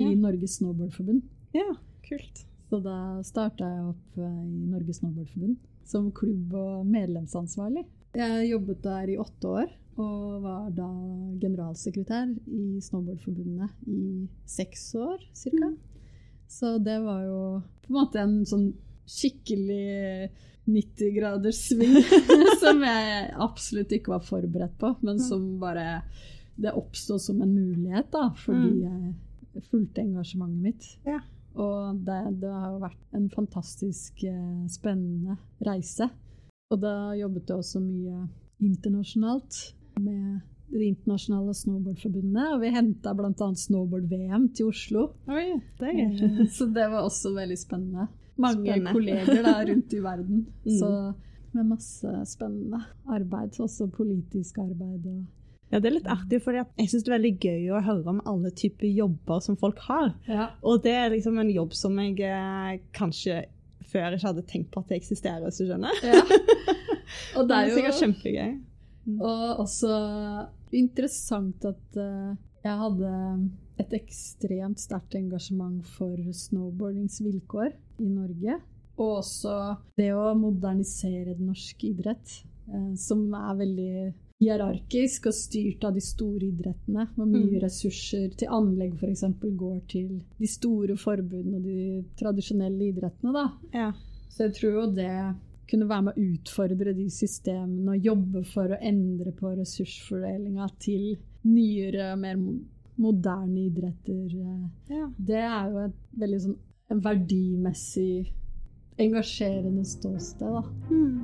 i Ja. Norges Snowboardforbund. Ja, kult. Så da starta jeg opp eh, i Norges Snowboardforbund som klubb- og medlemsansvarlig. Jeg jobbet der i åtte år, og var da generalsekretær i Snowboardforbundet i seks år ca. Så det var jo på en måte en sånn skikkelig 90 graders sving som jeg absolutt ikke var forberedt på, men som bare Det oppsto som en mulighet, da, fordi jeg fulgte engasjementet mitt. Ja. Og det, det har vært en fantastisk eh, spennende reise. Og da jobbet jeg også mye internasjonalt med det internasjonale snowboardforbundet. Og vi henta bl.a. snowboard-VM til Oslo. Oi, det er gøy. Eh, Så det var også veldig spennende. Mange Spennende. kolleger da rundt i verden. Mm. Så med masse spennende arbeid, også politisk arbeid. Og Ja, det er litt artig, for jeg syns det er veldig gøy å høre om alle typer jobber som folk har. ja. Og det er liksom en jobb som jeg eh, kanskje før ikke hadde tenkt på at det eksisterer, hvis du skjønner. ja. Og Det det er er sikkert kjempegøy. Og også interessant at eh, jeg hadde et ekstremt sterkt engasjement for snowboardings vilkår i Norge. Og også det å modernisere den norske idrett, eh, som er veldig hierarkisk og styrt av de store idrettene. Hvor mye Mm. ressurser til anlegg f.eks. går til de store forbundene og de tradisjonelle idrettene. da. Ja. Så jeg tror jo det kunne være med å utfordre de systemene og jobbe for å endre på ressursfordelinga til nyere, mer moderne idretter. ja. Det er jo et veldig sånn en verdimessig engasjerende ståsted, da. Mm.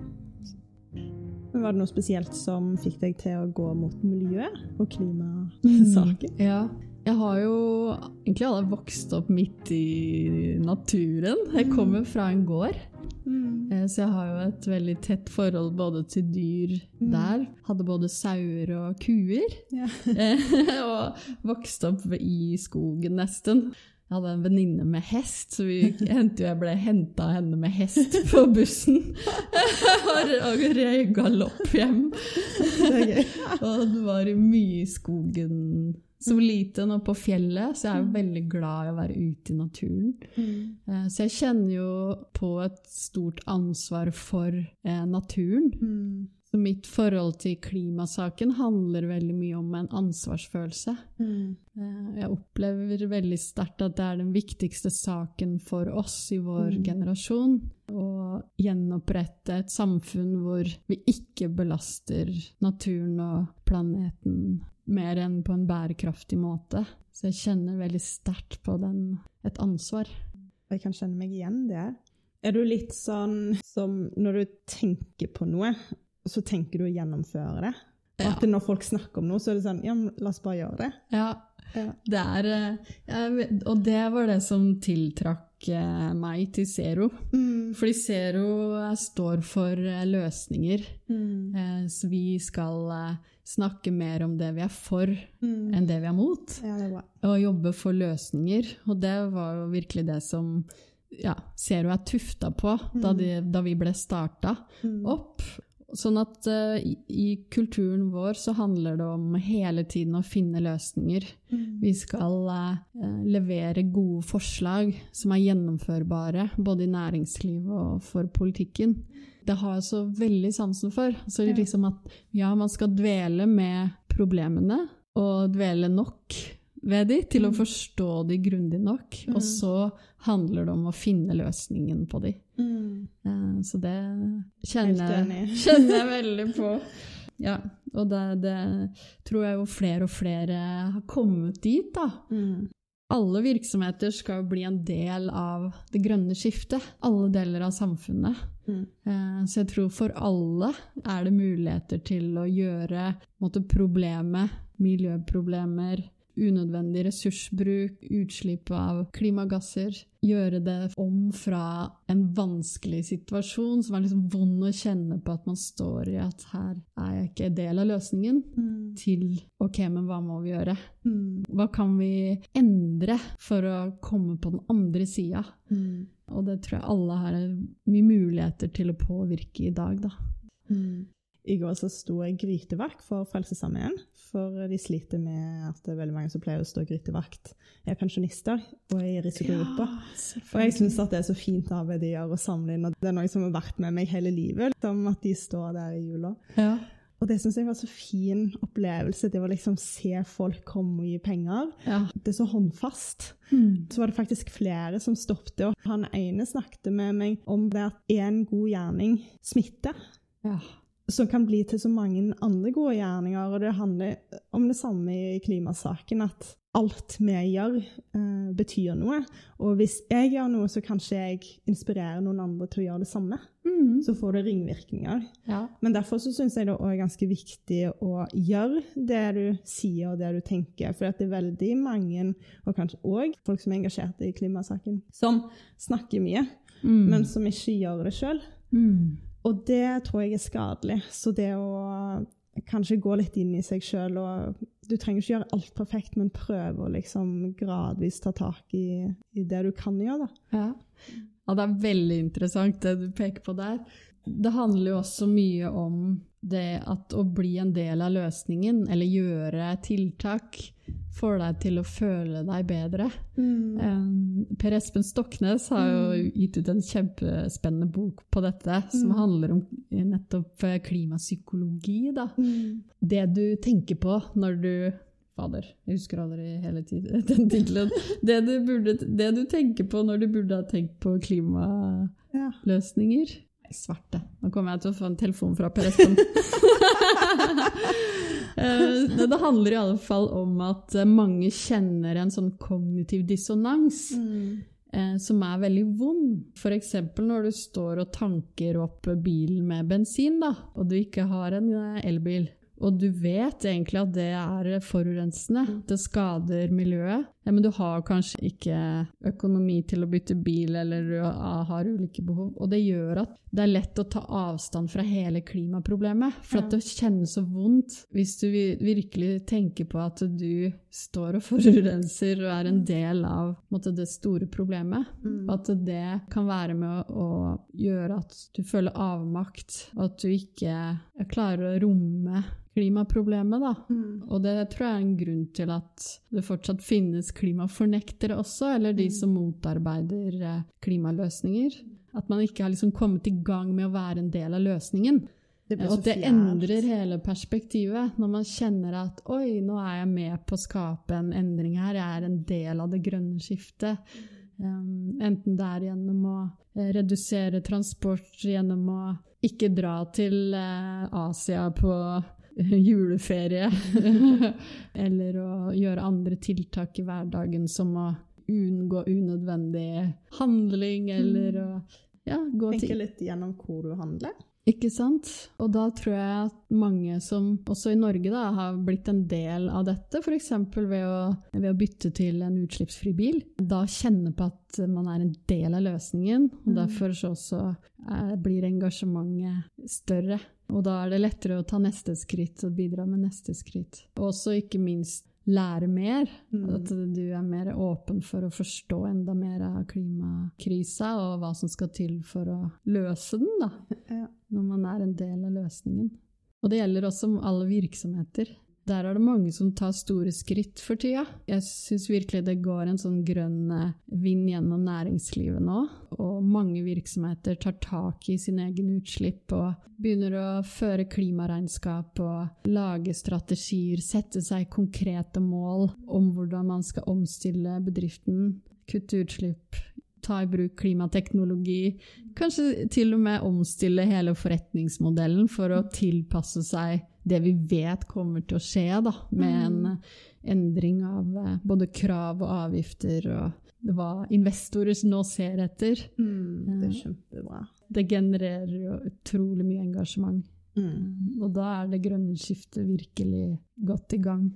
Var det noe spesielt som fikk deg til å gå mot miljøet og klimasaken? Ja. Jeg har jo egentlig alle vokst opp midt i naturen. Jeg kommer fra en gård. Mm. Eh, Så jeg har jo et veldig tett forhold både til dyr Mm. der. Hadde både sauer og kuer. Ja. Eh, og vokste opp i skogen nesten. Jeg hadde en venninne med hest, så vi hendte jeg ble henta av henne med hest på bussen. og røy galopp hjem. Og det var mye i skogen som liten og på fjellet, så jeg er jo veldig glad i å være ute i naturen. Mm. Eh, Så jeg kjenner jo på et stort ansvar for eh, naturen. Mm. Så mitt forhold til klimasaken handler veldig mye om en ansvarsfølelse. Mm. Eh, Jeg opplever veldig sterkt at det er den viktigste saken for oss i vår Mm. generasjon. Å gjenopprette et samfunn hvor vi ikke belaster naturen og planeten mer enn på en bærekraftig måte. Så jeg kjenner veldig sterkt på den, et ansvar. Jeg kan kjenne meg igjen der. Er du litt sånn som når du tenker på noe, så tenker du å gjennomføre det? Og at når folk snakker om noe, så er det sånn Ja, men la oss bare gjøre det. Ja, det er eh, Og det var det som tiltrakk eh, meg til Zero. Mm. Fordi Zero eh, står for løsninger. Mm. Så vi skal snakke mer om det vi er for, Mm. enn det vi er mot. Ja, det er bra. Og jobbe for løsninger. Og det var jo virkelig det som ja, Zero er tufta på da, de, da vi ble starta Mm. opp. Sånn at uh, i, i kulturen vår så handler det om hele tiden å finne løsninger. Mm. Vi skal uh, levere gode forslag som er gjennomførbare, både i næringslivet og for politikken. Det har jeg så veldig sansen for. Så Ja. liksom at ja, man skal dvele med problemene, og dvele nok ved de til å Mm. forstå de grundig nok. Og så handler det om å finne løsningen på de. Mm. Så det kjenner, kjenner jeg veldig på. Ja, og det, det tror jeg jo flere og flere har kommet dit, da. Mm. Alle virksomheter skal bli en del av det grønne skiftet. Alle deler av samfunnet. Mm. Eh, Så jeg tror for alle er det muligheter til å gjøre måte, problemet, miljøproblemer, unødvendig ressursbruk, utslipp av klimagasser, gjøre det om fra en vanskelig situasjon som er liksom vond å kjenne på at man står i at her er jeg ikke del av løsningen, Mm. til ok, men hva må vi gjøre? Mm. Hva kan vi endre for å komme på den andre sida? Mm. Og det tror jeg alle har mye muligheter til å påvirke i dag, da. Mm. I går så sto jeg grytevakt for Frelsesarmeen, for de sliter med at det er veldig mange som pleier å stå grytevakt, er pensjonister og er i risikogrupper. Og jeg syns det er så fint arbeid de gjør å samle inn, og det er noe som har vært med meg hele livet, som at de står der i jula. Ja. Og det syns jeg var så fin opplevelse, det å liksom se folk komme og gi penger. ja. Det er så håndfast. Mm. Så var det faktisk flere som stoppet, og han ene snakket med meg om at én god gjerning smitter ja. Som kan bli til så mange andre gode gjerninger. Og det handler om det samme i klimasaken, at alt vi gjør, eh, betyr noe. Og hvis jeg gjør noe, så kanskje jeg inspirerer noen andre til å gjøre det samme. Mm. Så får det ringvirkninger. ja. Men derfor så syns jeg det òg er ganske viktig å gjøre det du sier og det du tenker. For det er veldig mange, og kanskje òg folk som er engasjert i klimasaken, som snakker mye, Mm. men som ikke gjør det sjøl. mm. Og det tror jeg er skadelig. Så det å kanskje gå litt inn i seg sjøl og Du trenger ikke gjøre alt perfekt, men prøve å liksom gradvis ta tak i, i det du kan gjøre. da. Ja. ja, det er veldig interessant det du peker på der. Det handler jo også mye om det at å bli en del av løsningen, eller gjøre tiltak, får deg til å føle deg bedre. Um, per Espen Stoknes har jo gitt ut en kjempespennende bok på dette, som Mm. handler om nettopp eh, klimapsykologi. Da. Mm. Det du tenker på når du Fader, jeg husker aldri hele tiden den tittelen. Det, du burde- det du tenker på når du burde ha tenkt på klimaløsninger. Ja. Svarte. Nå kommer jeg til å få en telefon fra Per Espen. Eh, det handler i alle fall om at eh, mange kjenner en sånn kognitiv dissonans Mm. eh, som er veldig vond. F.eks. når du står og tanker opp bilen med bensin, da, og du ikke har en elbil. Og du vet egentlig at det er forurensende, det skader miljøet. Ja, men du har kanskje ikke økonomi til å bytte bil, eller du har ulike behov. Og det gjør at det er lett å ta avstand fra hele klimaproblemet. For at det kjennes så vondt hvis du virkelig tenker på at du står og forurenser og er en del av en måte, det store problemet. Mm. at det kan være med å, å gjøre at du føler avmakt, og at du ikke klarer å romme klimaproblemet. Da. Mm. Og det tror jeg er en grunn til at det fortsatt finnes klimafornektere også, eller de som motarbeider eh, klimaløsninger. At man ikke har liksom kommet i gang med å være en del av løsningen. Det Og det endrer hele perspektivet, når man kjenner at oi, nå er jeg med på å skape en endring her, jeg er en del av det grønne skiftet. Um, enten det er gjennom å eh, redusere transport, gjennom å ikke dra til uh, Asia på juleferie, eller å gjøre andre tiltak i hverdagen som å unngå unødvendig handling, eller å ja, gå til Tenke litt gjennom hvor du handler. Ikke sant? Og da tror jeg at mange som, også i Norge, da, har blitt en del av dette, f.eks. Ved, å- ved å bytte til en utslippsfri bil, da kjenner på at man er en del av løsningen, og derfor så også er, blir engasjementet større. Og da er det lettere å ta neste skritt og bidra med neste skritt. Og også ikke minst lære mer. At du er mer åpen for å forstå enda mer av klimakrisa og hva som skal til for å løse den, da Ja. når man er en del av løsningen. Og det gjelder også alle virksomheter. Der er det mange som tar store skritt for tida. Jeg syns virkelig det går en sånn grønn eh, vind gjennom næringslivet nå. Og mange virksomheter tar tak i sin egen utslipp og begynner å føre klimaregnskap og lage strategier, sette seg konkrete mål om hvordan man skal omstille bedriften, kutte utslipp, ta i bruk klimateknologi. Kanskje til og med omstille hele forretningsmodellen for å tilpasse seg det vi vet kommer til å skje, da, med en Mm. endring av eh, både krav og avgifter og hva investorer nå ser etter. Mm, det er kjempebra. Det genererer jo utrolig mye engasjement. Mm. Og da er det grønne skiftet virkelig godt i gang.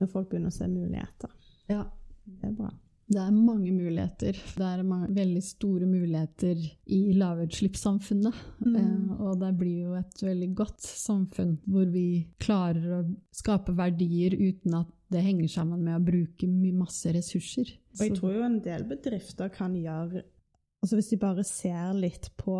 Når folk begynner å se muligheter. Ja. Det er bra. Det er mange muligheter. Det er mange, veldig store muligheter i lavutslippssamfunnet. Mm. Eh, og det blir jo et veldig godt samfunn hvor vi klarer å skape verdier uten at det henger sammen med å bruke masse ressurser. Og jeg tror jo en del bedrifter kan gjøre Altså Hvis de bare ser litt på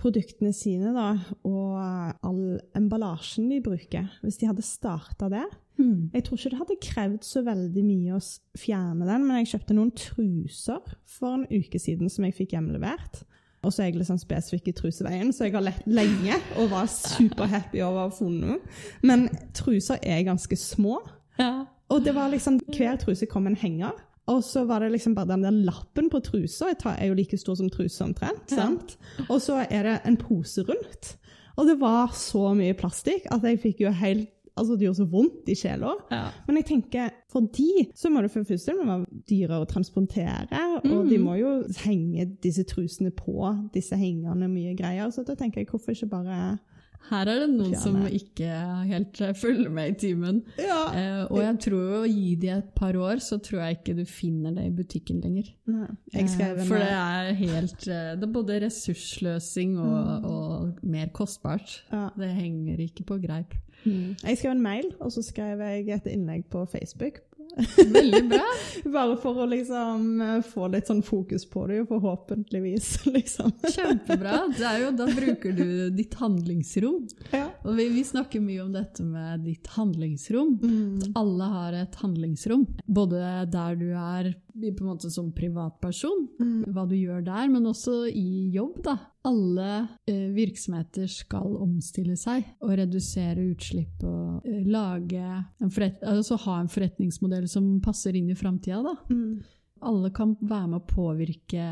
produktene sine da, og all emballasjen de bruker Hvis de hadde starta det Mm. Jeg tror ikke det hadde krevd så veldig mye å fjerne den, men jeg kjøpte noen truser for en uke siden som jeg fikk hjemlevert. Og så er jeg sånn spesifikk i truseveien, så jeg har lett lenge og var superhappy over å ha funnet noe. Men truser er ganske små. Ja. Og det var liksom, hver truse kom en henger. Og så var det liksom bare den der lappen på trusa. Jeg tar- er jo like stor som trusa omtrent. Ja. sant? Og så er det en pose rundt. Og det var så mye plastikk at jeg fikk jo helt Altså, det gjorde så vondt i sjela. Ja. Men jeg tenker, for de så må det for første være dyrere å transportere, og de Mm. må jo henge disse trusene på disse hengerne mye greier. Så da tenker jeg, hvorfor ikke bare Her er det noen Fjerne. som ikke helt følger med i timen. Ja. Eh, og jeg tror jo gi de et par år, så tror jeg ikke du finner det i butikken lenger. Nei. Eh, For det er helt eh, Det er både ressursløsing og, og mer kostbart. Ja. Det henger ikke på greip. Mm. Jeg skrev en mail, og så skrev jeg et innlegg på Facebook. Veldig bra! Bare for å liksom eh, få litt sånn fokus på det, forhåpentligvis, liksom. Kjempebra. Det er jo, da bruker du ditt handlingsrom. Ja. Og vi, vi snakker mye om dette med ditt handlingsrom. Mm. Alle har et handlingsrom. Både der du er på en måte som privatperson, Mm. hva du gjør der, men også i jobb. da. Alle eh, virksomheter skal omstille seg og redusere utslipp og eh, lage en altså ha en forretningsmodell som passer inn i framtida. da. Mm. Alle kan være med å påvirke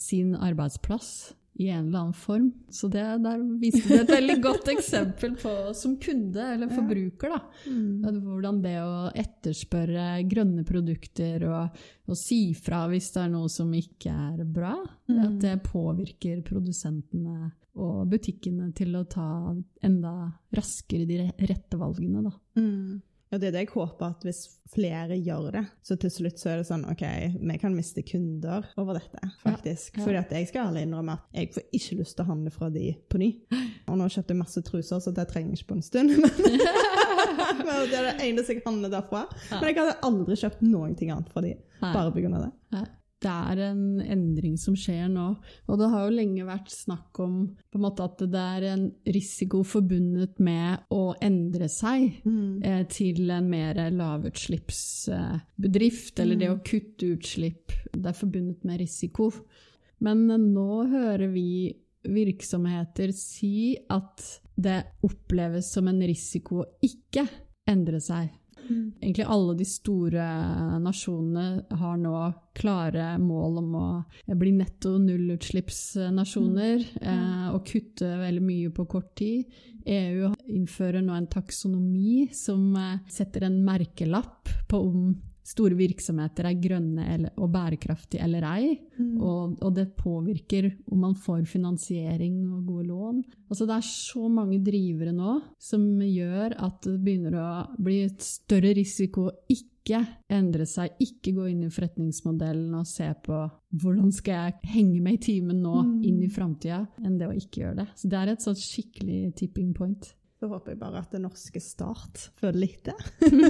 sin arbeidsplass i en eller annen form. Så det, der viste du et veldig godt eksempel på som kunde eller forbruker. da. Mm. Hvordan det å etterspørre grønne produkter og, og si fra hvis det er noe som ikke er bra, Mm. at det påvirker produsentene og butikkene til å ta enda raskere de rette valgene. Da. Mm. Ja, det er det jeg håper, at hvis flere gjør det, så til slutt så er det sånn OK, vi kan miste kunder over dette, faktisk. ja. Fordi at jeg skal ærlig innrømme at jeg får ikke lyst til å handle fra de på ny. Og nå kjøpte jeg masse truser, så det trenger jeg ikke på en stund. Men, det er det eneste jeg handler derfra. Men jeg hadde aldri kjøpt noen ting annet fra de, bare pga. det. Det er en endring som skjer nå, og det har jo lenge vært snakk om måte at det er en risiko forbundet med å endre seg eh, til en mer lavutslippsbedrift, eller det å kutte utslipp. Det er forbundet med risiko. Men eh, nå hører vi virksomheter si at det oppleves som en risiko å ikke endre seg. Egentlig alle de store nasjonene har nå klare mål om å bli netto nullutslippsnasjoner eh, og kutte veldig mye på kort tid. EU innfører nå en taksonomi som eh, setter en merkelapp på om store virksomheter er grønne eller, og bærekraftige eller ei. Og, og det påvirker om man får finansiering og gode lån. Altså det er så mange drivere nå som gjør at det begynner å bli et større risiko å ikke endre seg, ikke gå inn i forretningsmodellen og se på hvordan skal jeg henge med i timen nå inn i framtida, enn det å ikke gjøre det. Så det er et sånt skikkelig tipping point. Så håper jeg bare at det norske Start følger det.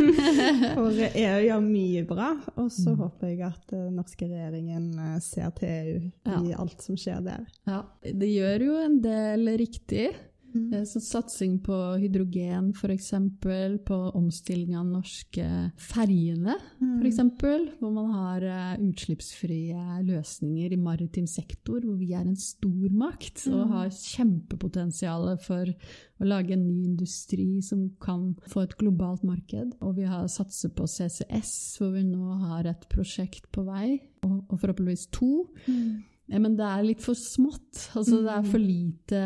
For EU gjør mye bra, og så håper jeg at den norske regjeringen eh, ser til EU i alt som skjer der. Ja, det gjør jo en del riktig. Mm. Eh, Så satsing på hydrogen, f.eks., på omstilling av norske ferjene, Mm. f.eks., hvor man har eh, utslippsfrie løsninger i maritim sektor, hvor vi er en stormakt og Mm. har kjempepotensial for å lage en ny industri som kan få et globalt marked. Og vi har satset på CCS, hvor vi nå har et prosjekt på vei, og, og forhåpentligvis to. Ja, men det er litt for smått. Altså, Det er for lite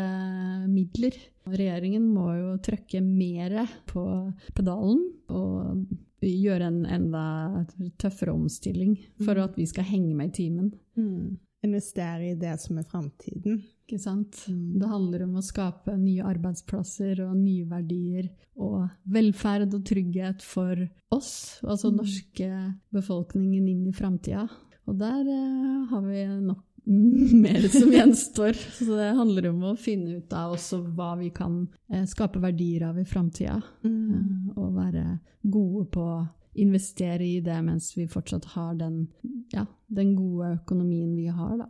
midler. Regjeringen må jo trykke mer på pedalen og gjøre en enda tøffere omstilling for at vi skal henge med i timen. Mm. Investere i det som er framtiden. Ikke sant? Mm. Det handler om å skape nye arbeidsplasser og nye verdier og velferd og trygghet for oss, altså Mm. norske befolkningen inn i framtida. Og der eh, har vi nok mer som gjenstår. Så det handler om å finne ut av også hva vi kan eh, skape verdier av i framtida. Mm. Og være gode på å investere i det mens vi fortsatt har den, ja, den gode økonomien vi har, da.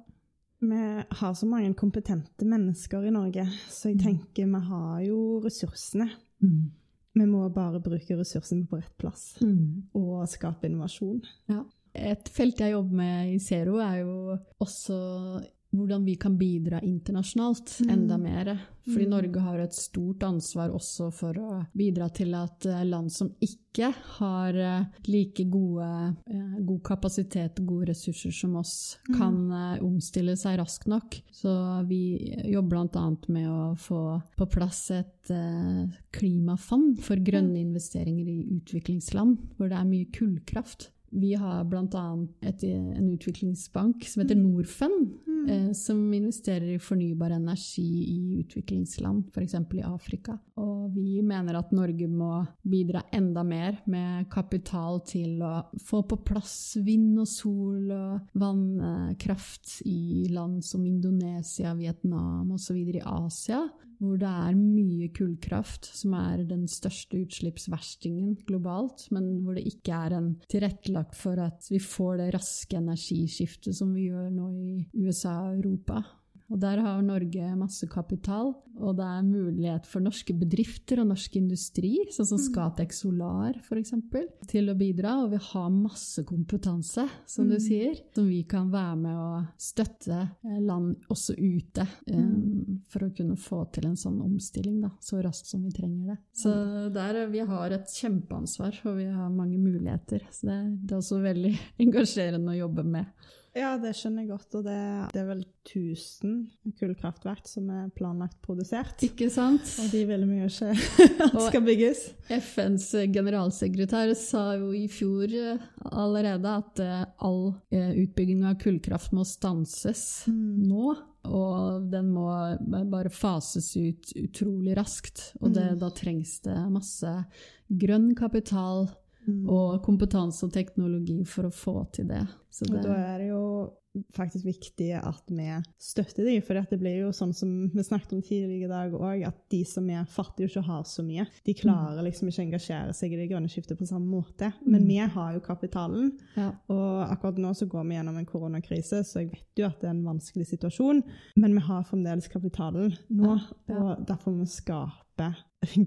Vi har så mange kompetente mennesker i Norge, så jeg tenker vi har jo ressursene. Vi må bare bruke ressursene på rett plass og skape innovasjon. Ja. Et felt jeg jobber med i Zero, er jo også hvordan vi kan bidra internasjonalt Mm. enda mer. Fordi Mm. Norge har et stort ansvar også for å bidra til at eh, land som ikke har eh, like gode, eh, god kapasitet og gode ressurser som oss, Mm. kan omstille seg raskt nok. Så vi jobber bl.a. med å få på plass et klimafond for grønne investeringer i utviklingsland, hvor det er mye kullkraft. Vi har bl.a. en utviklingsbank som heter Norfund, eh, som investerer i fornybar energi i utviklingsland, f.eks. i Afrika. Og vi mener at Norge må bidra enda mer med kapital til å få på plass vind og sol og vannkraft i land som Indonesia, Vietnam osv. i Asia, hvor det er mye kullkraft, som er den største utslippsverstingen globalt, men hvor det ikke er en tilrettelagt for at vi får det raske energiskiftet som vi gjør nå i USA og Europa. Og der har Norge masse kapital, og det er mulighet for norske bedrifter og norsk industri, sånn som Scatec Solar f.eks., til å bidra. Og vi har masse kompetanse, som du sier, som vi kan være med å støtte eh, land også ute, eh, for å kunne få til en sånn omstilling da, så raskt som vi trenger det. Så der eh, vi har et kjempeansvar, og vi har mange muligheter. Så det, det er også veldig engasjerende å jobbe med. Ja, det skjønner jeg godt, og det, det er vel 1000 kullkraftverk som er planlagt produsert. Ikke sant? Og de vil vi jo ikke at skal bygges. FNs generalsekretær sa jo i fjor eh, allerede at eh, all eh, utbygging av kullkraft må stanses nå. Og den må bare fases ut utrolig raskt. Og det, da trengs det masse grønn kapital og kompetanse og teknologi for å få til det. Så Og da er det jo faktisk viktig at vi støtter dem. for det blir jo sånn som vi snakket om tidligere i dag òg, at de som er fattige og ikke har så mye, de klarer liksom ikke å engasjere seg i det grønne skiftet på samme måte. Men vi har jo kapitalen, ja. og akkurat nå så går vi gjennom en koronakrise, så jeg vet jo at det er en vanskelig situasjon, men vi har fremdeles kapitalen nå, Ja, ja. og derfor må vi skape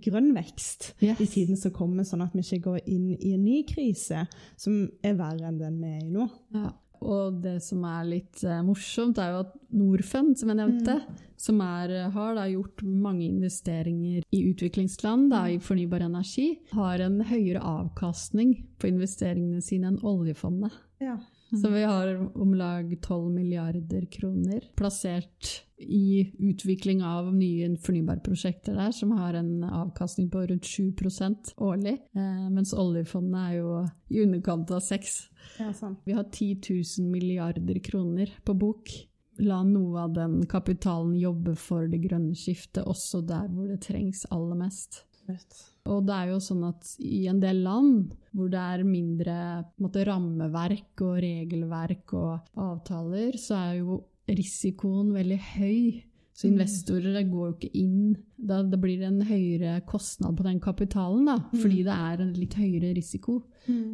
grønn vekst Yes. i tiden som kommer, sånn at vi ikke går inn i en ny krise som er verre enn den vi er i nå. Ja. Og det som er litt eh, morsomt, er jo at Norfund, som jeg nevnte, som er, har da gjort mange investeringer i utviklingsland da, i fornybar energi, har en høyere avkastning på investeringene sine enn oljefondet. Ja. Så vi har om lag 12 milliarder kroner plassert i utvikling av nye fornybarprosjekter der, som har en avkastning på rundt 7 årlig, eh, mens oljefondet er jo i underkant av 6 Ja. Vi har 10 000 milliarder kroner på bok. La noe av den kapitalen jobbe for det grønne skiftet, også der hvor det trengs aller mest. Og det er jo sånn at i en del land hvor det er mindre måte, rammeverk og regelverk og avtaler, så er jo risikoen veldig høy. Så investorer går jo ikke inn. Da, da blir det en høyere kostnad på den kapitalen, da, fordi det er en litt høyere risiko.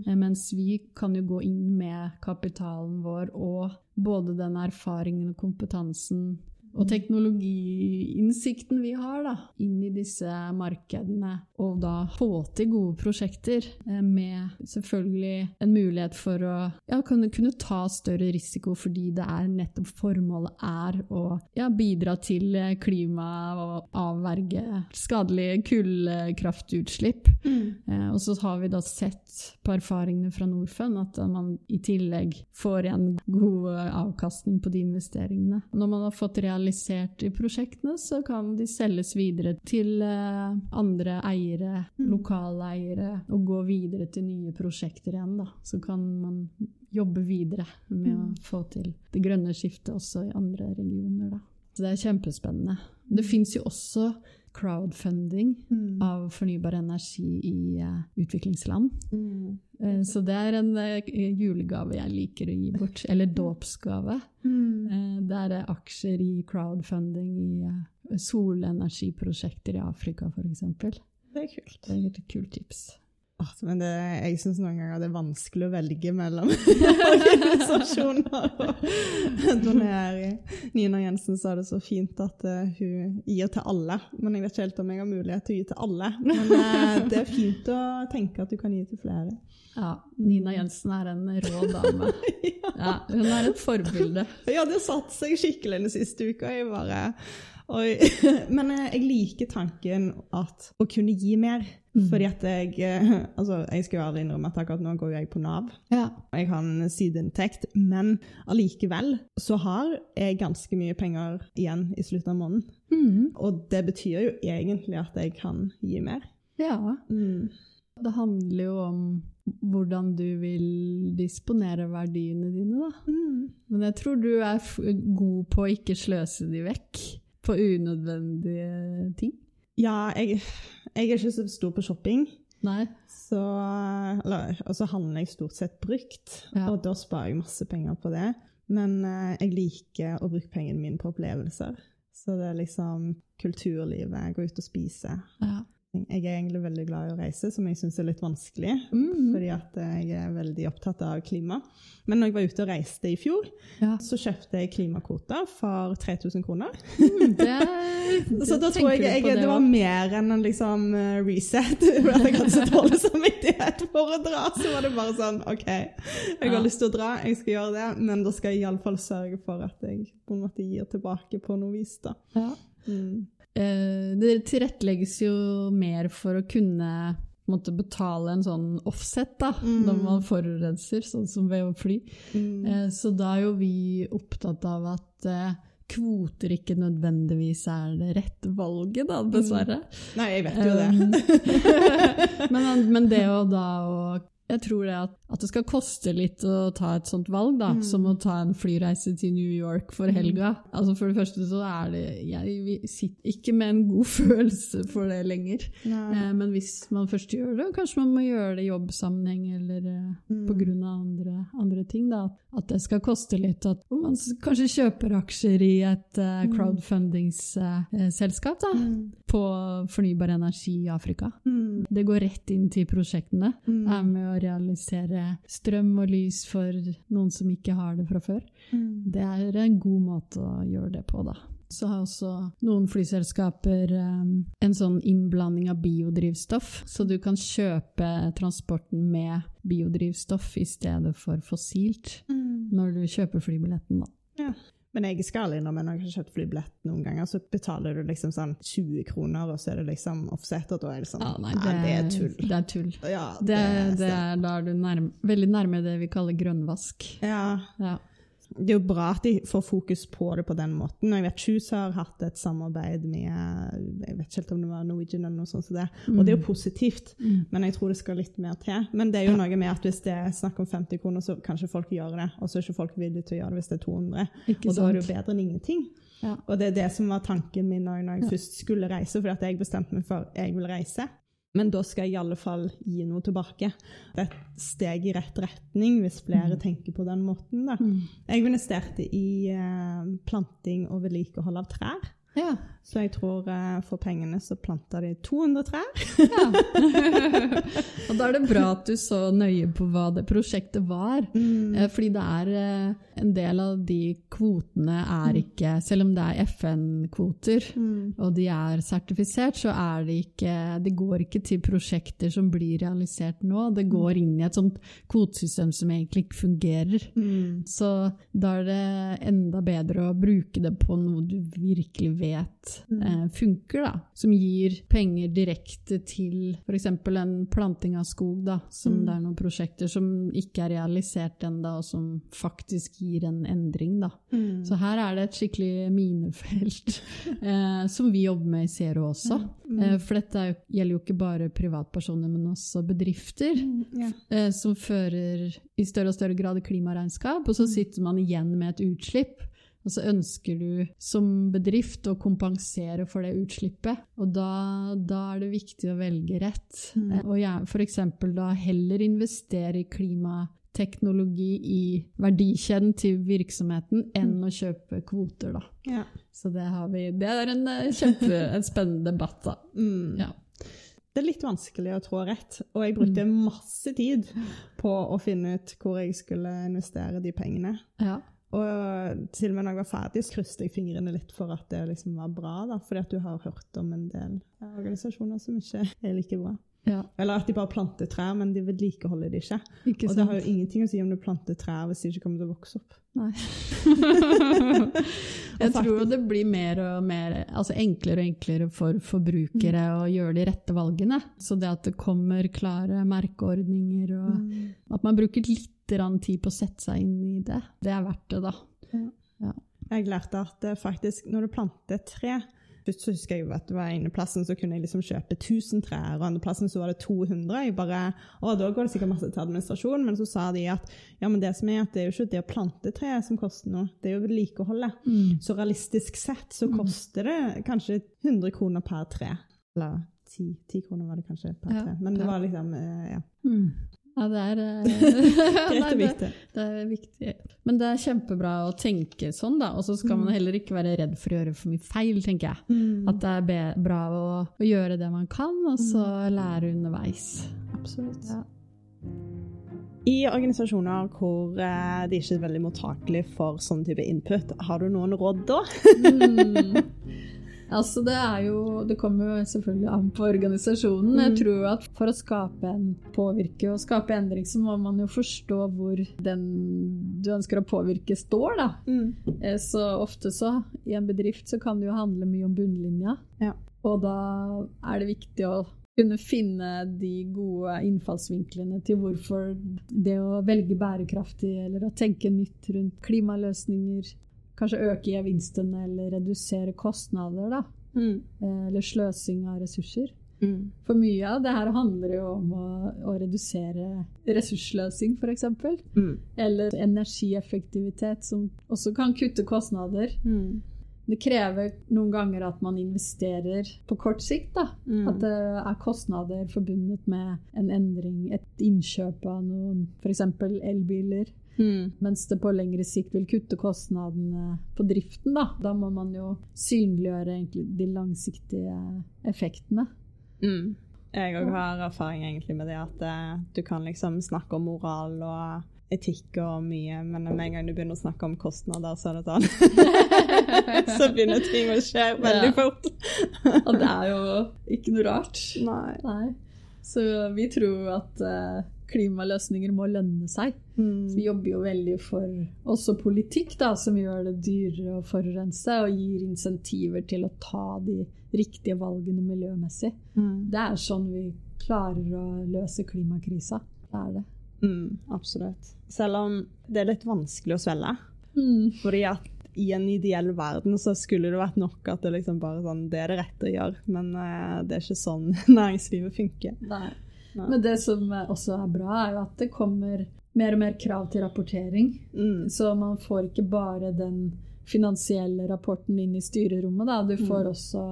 Eh, Mens vi kan jo gå inn med kapitalen vår og både den erfaringen og kompetansen og teknologiinnsikten vi har da, inn i disse markedene, og da få til gode prosjekter eh, med selvfølgelig en mulighet for å ja, kunne, kunne ta større risiko fordi det er nettopp formålet er å ja, bidra til klima og avverge skadelige kullkraftutslipp. Mm. Eh, og så har vi da sett på erfaringene fra Norfund at man i tillegg får en god avkastning på de investeringene. Når man har fått realisert i prosjektene, så kan de selges videre til eh, andre eiere, mm. lokale eiere, og gå videre til nye prosjekter igjen. Da. Så kan man jobbe videre med å mm. få til det grønne skiftet også i andre regioner. Da. Så det er kjempespennende. Det fins jo også crowdfunding mm. av fornybar energi i uh, utviklingsland. Mm. Uh, så det er en uh, julegave jeg liker å gi bort. Eller dåpsgave. Mm. det er aksjer i crowdfunding i solenergiprosjekter i Afrika, f.eks. Det er kult. Det er et kult tips. Men det, jeg syns noen ganger det er vanskelig å velge mellom organisasjoner å donere i. Nina Jensen sa det så fint at uh, hun gir til alle. Men jeg vet ikke helt om jeg har mulighet til å gi til alle. Men uh, det er fint å tenke at du kan gi til flere. Ja, Nina Jensen er en rå dame. ja. hun er et forbilde. Ja, det satte seg skikkelig den siste uka. Jeg bare Men eh, jeg liker tanken at å kunne gi mer. Mm. Fordi at jeg eh, altså Jeg skal jo aldri innrømme at akkurat nå går jeg på Nav. Ja. Jeg har en sideinntekt, men allikevel så har jeg ganske mye penger igjen i slutten av måneden. Mm. Og det betyr jo egentlig at jeg kan gi mer. Ja. Mm. Det handler jo om hvordan du vil disponere verdiene dine, da. Mm. Men jeg tror du er god på å ikke sløse de vekk på unødvendige ting? Ja, jeg, jeg er ikke så stor på shopping. Så, eller, og så handler jeg stort sett brukt, ja. og da sparer jeg masse penger på det. Men eh, jeg liker å bruke pengene mine på opplevelser. Så det er liksom kulturlivet, gå ut og spise. Ja. Jeg er egentlig veldig glad i å reise, som jeg syns er litt vanskelig. Mm. Fordi at jeg er veldig opptatt av klima. Men når jeg var ute og reiste i fjor, ja. så kjøpte jeg klimakvoter for 3000 kroner. Mm, det, så da tror jeg, jeg det, det, var mer enn en liksom eh, reset. At jeg hadde så dårlig samvittighet for å dra. Så var det bare sånn OK, jeg har lyst til å dra, jeg skal gjøre det, men da skal jeg iallfall sørge for at jeg på en måte gir tilbake på noe vis. da. Ja. Mm. Eh, det tilrettelegges jo mer for å kunne måtte betale en sånn offset da, mm. når man forurenser, sånn som ved å fly. Mm. Eh, så da er jo vi opptatt av at eh, kvoter ikke nødvendigvis er det rette valget, da, dessverre. Mm. Nei, jeg vet jo det. men, men, det å da å jeg tror det at, at, det skal koste litt å ta et sånt valg, da, mm. som å ta en flyreise til New York for helga. Mm. Altså For det første så er det Jeg sitter ikke med en god følelse for det lenger. Eh, men hvis man først gjør det, kanskje man må gjøre det i jobbsammenheng eller eh, mm. pga. Andre, andre ting. da, At det skal koste litt. At man kanskje kjøper aksjer i et uh, crowdfundingsselskap uh, mm. på fornybar energi i Afrika. Mm. Det går rett inn til prosjektene. Mm. er med å realisere strøm og lys for noen som ikke har det fra før. Mm. Det er en god måte å gjøre det på, da. Så har også noen flyselskaper um, en sånn innblanding av biodrivstoff, så du kan kjøpe transporten med biodrivstoff i stedet for fossilt mm. når du kjøper flybilletten, da. Ja. Men jeg skal innrømme når jeg har kjøpt flybillett noen ganger, så betaler du liksom sånn 20 kroner, og så er det liksom offset, og da er det sånn ja, nei, det, det, er tull. Det er tull. Ja, det, det, er, da er du nærme, veldig nærme det vi kaller grønnvask. Ja. ja det er jo bra at de får fokus på det på den måten. Jeg vet Shoes har hatt et samarbeid med jeg vet ikke helt om det var Norwegian eller noe sånt. Så det. Og det er jo mm. positivt, mm. men jeg tror det skal litt mer til. Men det er jo noe med at hvis det er snakk om 50 kroner, så kanskje folk gjør det. Og så er ikke folk villige til å gjøre det hvis det er 200. Ikke og da er det jo bedre enn ingenting. Ja. Og det er det som var tanken min når jeg ja. først skulle reise, fordi at jeg bestemte meg for jeg vil reise. Men da skal jeg i alle fall gi noe tilbake. Det er et steg i rett retning hvis flere mm. tenker på den måten. Da. Mm. Jeg investerte i eh, planting og vedlikehold av trær. Ja. Så jeg tror eh, for pengene så planta de 200 trær. Ja. og da er det bra at du så nøye på hva det prosjektet var. Eh, Fordi det er eh, en del av de kvotene er ikke Selv om det er FN-kvoter, og de er sertifisert, så er det ikke Det går ikke til prosjekter som blir realisert nå. Det går inn i et sånt kvotesystem som egentlig ikke fungerer. Så da er det enda bedre å bruke det på noe du virkelig vet eh, funker, da. Som gir penger direkte til f.eks. en planting av skog, da. Som det er noen prosjekter som ikke er realisert ennå, og som faktisk gir en endring, da. Så her er det et skikkelig minefelt eh, som vi jobber med i Zero også. Eh, for dette jo, gjelder jo ikke bare privatpersoner, men også bedrifter. yeah. Eh, som fører i større og større grad klimaregnskap, og så sitter man igjen med et utslipp. Og så ønsker du som bedrift å kompensere for det utslippet. Og da, da er det viktig å velge rett. Mm. Og f.eks. da heller investere i klimateknologi i verdikjeden til virksomheten enn å kjøpe kvoter, da. Ja. Så det, har vi, det er en eh, kjempe, en spennende debatt, da. Mm. Ja. Det er litt vanskelig å trå rett, og jeg brukte masse tid på å finne ut hvor jeg skulle investere de pengene. ja. Og til og med når jeg var ferdig, så krysset jeg fingrene litt for at det liksom var bra. da, Fordi at du har hørt om en del organisasjoner som ikke er like bra. ja. Eller at de bare planter trær, men de vedlikeholder det ikke. Ikke Og det har jo ingenting å si om du planter trær hvis de ikke kommer til å vokse opp. Nei. Jeg tror det blir mer og mer, altså enklere og enklere for forbrukere å gjøre de rette valgene. Så det at det kommer klare merkeordninger, og Mm. at man bruker litt tid på å sette seg inn i det, det er verdt det, da. Jeg lærte at faktisk, når du planter et tre Først så husker jeg at det var ene plassen så kunne jeg liksom kjøpe 1000 trær, og andre plassen så var det 200. Jeg bare, å, da går det sikkert masse til administrasjon, men så sa de at ja, men det som er at det er jo ikke det å plante tre som koster noe, det er jo vedlikeholdet. Så realistisk sett så koster det kanskje 100 kroner per tre. Eller 10, 10 kroner var det kanskje per Ja, tre. Men det var liksom, eh, ja, Mm. Ja, det er, eh, Nei, det, det er viktig. Men det er kjempebra å tenke sånn, da. Og så skal man heller ikke være redd for å gjøre for mye feil, tenker jeg. Mm. At det er bra å, å gjøre det man kan, og så lære underveis. Absolutt. Ja. I organisasjoner hvor eh, de ikke er veldig mottakelige for sånn type input, har du noen råd da? Mm. Altså, det er jo Det kommer jo selvfølgelig an på organisasjonen. Jeg tror at for å skape en påvirke og skape endring, så må man jo forstå hvor den du ønsker å påvirke, står, da. Mm. Så ofte så, i en bedrift, så kan det jo handle mye om bunnlinja. Ja. Og da er det viktig å kunne finne de gode innfallsvinklene til hvorfor det å velge bærekraftig eller å tenke nytt rundt klimaløsninger Kanskje øke gevinstene eller redusere kostnader, da. Mm. Eh, Eller sløsing av ressurser. Mm. For mye av det her handler jo om å, å redusere ressurssløsing, f.eks. Mm. Eller energieffektivitet, som også kan kutte kostnader. Mm. Det krever noen ganger at man investerer på kort sikt. da. Mm. At det er kostnader forbundet med en endring, et innkjøp av noen f.eks. elbiler. Mm. Mens det på lengre sikt vil kutte kostnadene på driften. Da, da må man jo synliggjøre de langsiktige effektene. Mm. Jeg òg har erfaring egentlig med det at eh, du kan liksom snakke om moral og etikk og mye, men med en gang du begynner å snakke om kostnader, så er det sånn Så begynner ting å skje veldig Ja. fort. Og det er jo ikke noe rart. Nei. Nei. Så vi tror at eh, klimaløsninger må lønne seg. Så Mm. vi jobber jo veldig for også politikk, da, som gjør det dyrere å forurense og gir insentiver til å ta de riktige valgene miljømessig. Mm. Det er sånn vi klarer å løse klimakrisa. Det er det. Mm, absolutt. Selv om det er litt vanskelig å svelge. Mm. Fordi at i en ideell verden så skulle det vært nok at det liksom bare sånn Det er det rette å gjøre, men uh, det er ikke sånn næringslivet funker. Nei. Nei. Men det som eh, også er bra, er jo at det kommer mer og mer krav til rapportering. Mm. Så man får ikke bare den finansielle rapporten inn i styrerommet. Da. Du får også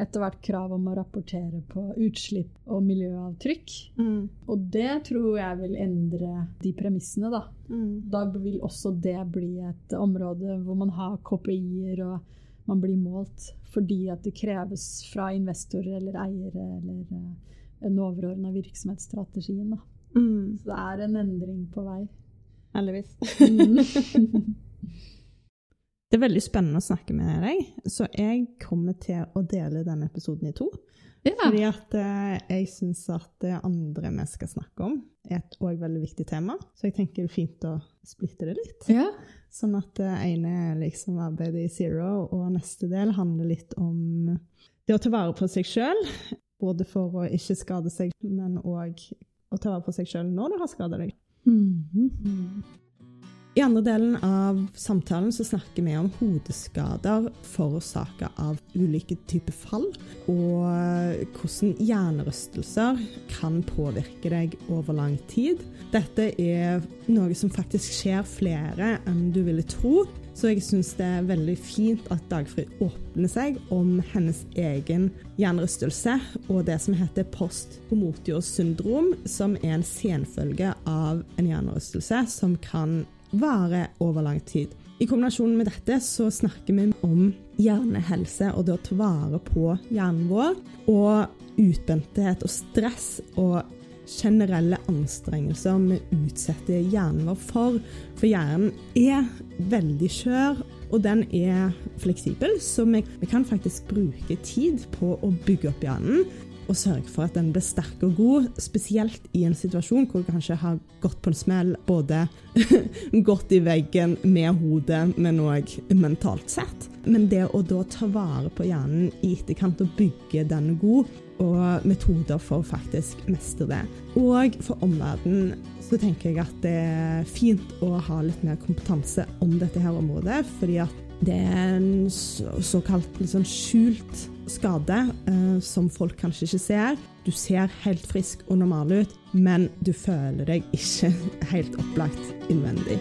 etter hvert krav om å rapportere på utslipp og miljøavtrykk. Mm. Og det tror jeg vil endre de premissene, da. Mm. Da vil også det bli et område hvor man har KPI-er og man blir målt fordi at det kreves fra investorer eller eiere eller uh, en overordna virksomhetsstrategien. Da. Mm. Så det er en endring på vei. Heldigvis. Mm. Det er veldig spennende å snakke med deg, så jeg kommer til å dele denne episoden i to. Ja. Fordi at eh, jeg syns at det andre vi skal snakke om, er et òg veldig viktig tema. Så jeg tenker det er fint å splitte det litt. ja. Sånn at det ene er liksom arbeidet i zero, og neste del handler litt om det å ta vare på seg sjøl. Både for å ikke skade seg, men òg å ta vare på seg sjøl når du har skada deg. Mhm. I andre delen av samtalen så snakker vi om hodeskader forårsaka av ulike typer fall, og hvordan hjernerystelser kan påvirke deg over lang tid. Dette er noe som faktisk skjer flere enn du ville tro, så jeg syns det er veldig fint at Dagfrid åpner seg om hennes egen hjernerystelse og det som heter post-homotios syndrom, som er en senfølge av en hjernerystelse som kan vare over lang tid. I kombinasjon med dette så snakker vi om hjernehelse og det å ta vare på hjernen vår, og utbrenthet og stress og generelle anstrengelser vi utsetter hjernen vår for. For hjernen er veldig skjør, og den er fleksibel, så vi, vi kan faktisk bruke tid på å bygge opp hjernen og sørge for at den blir sterk og god, spesielt i en situasjon hvor du kanskje har gått på en smell, både gått i veggen med hodet, men òg mentalt sett. Men det å da ta vare på hjernen i etterkant og bygge den god, og metoder for å faktisk mestre det. Og for omverdenen så tenker jeg at det er fint å ha litt mer kompetanse om dette her området, fordi at det er en så, såkalt sånn skjult skade eh, som folk kanskje ikke ser. Du ser helt frisk og normal ut, men du føler deg ikke helt opplagt innvendig.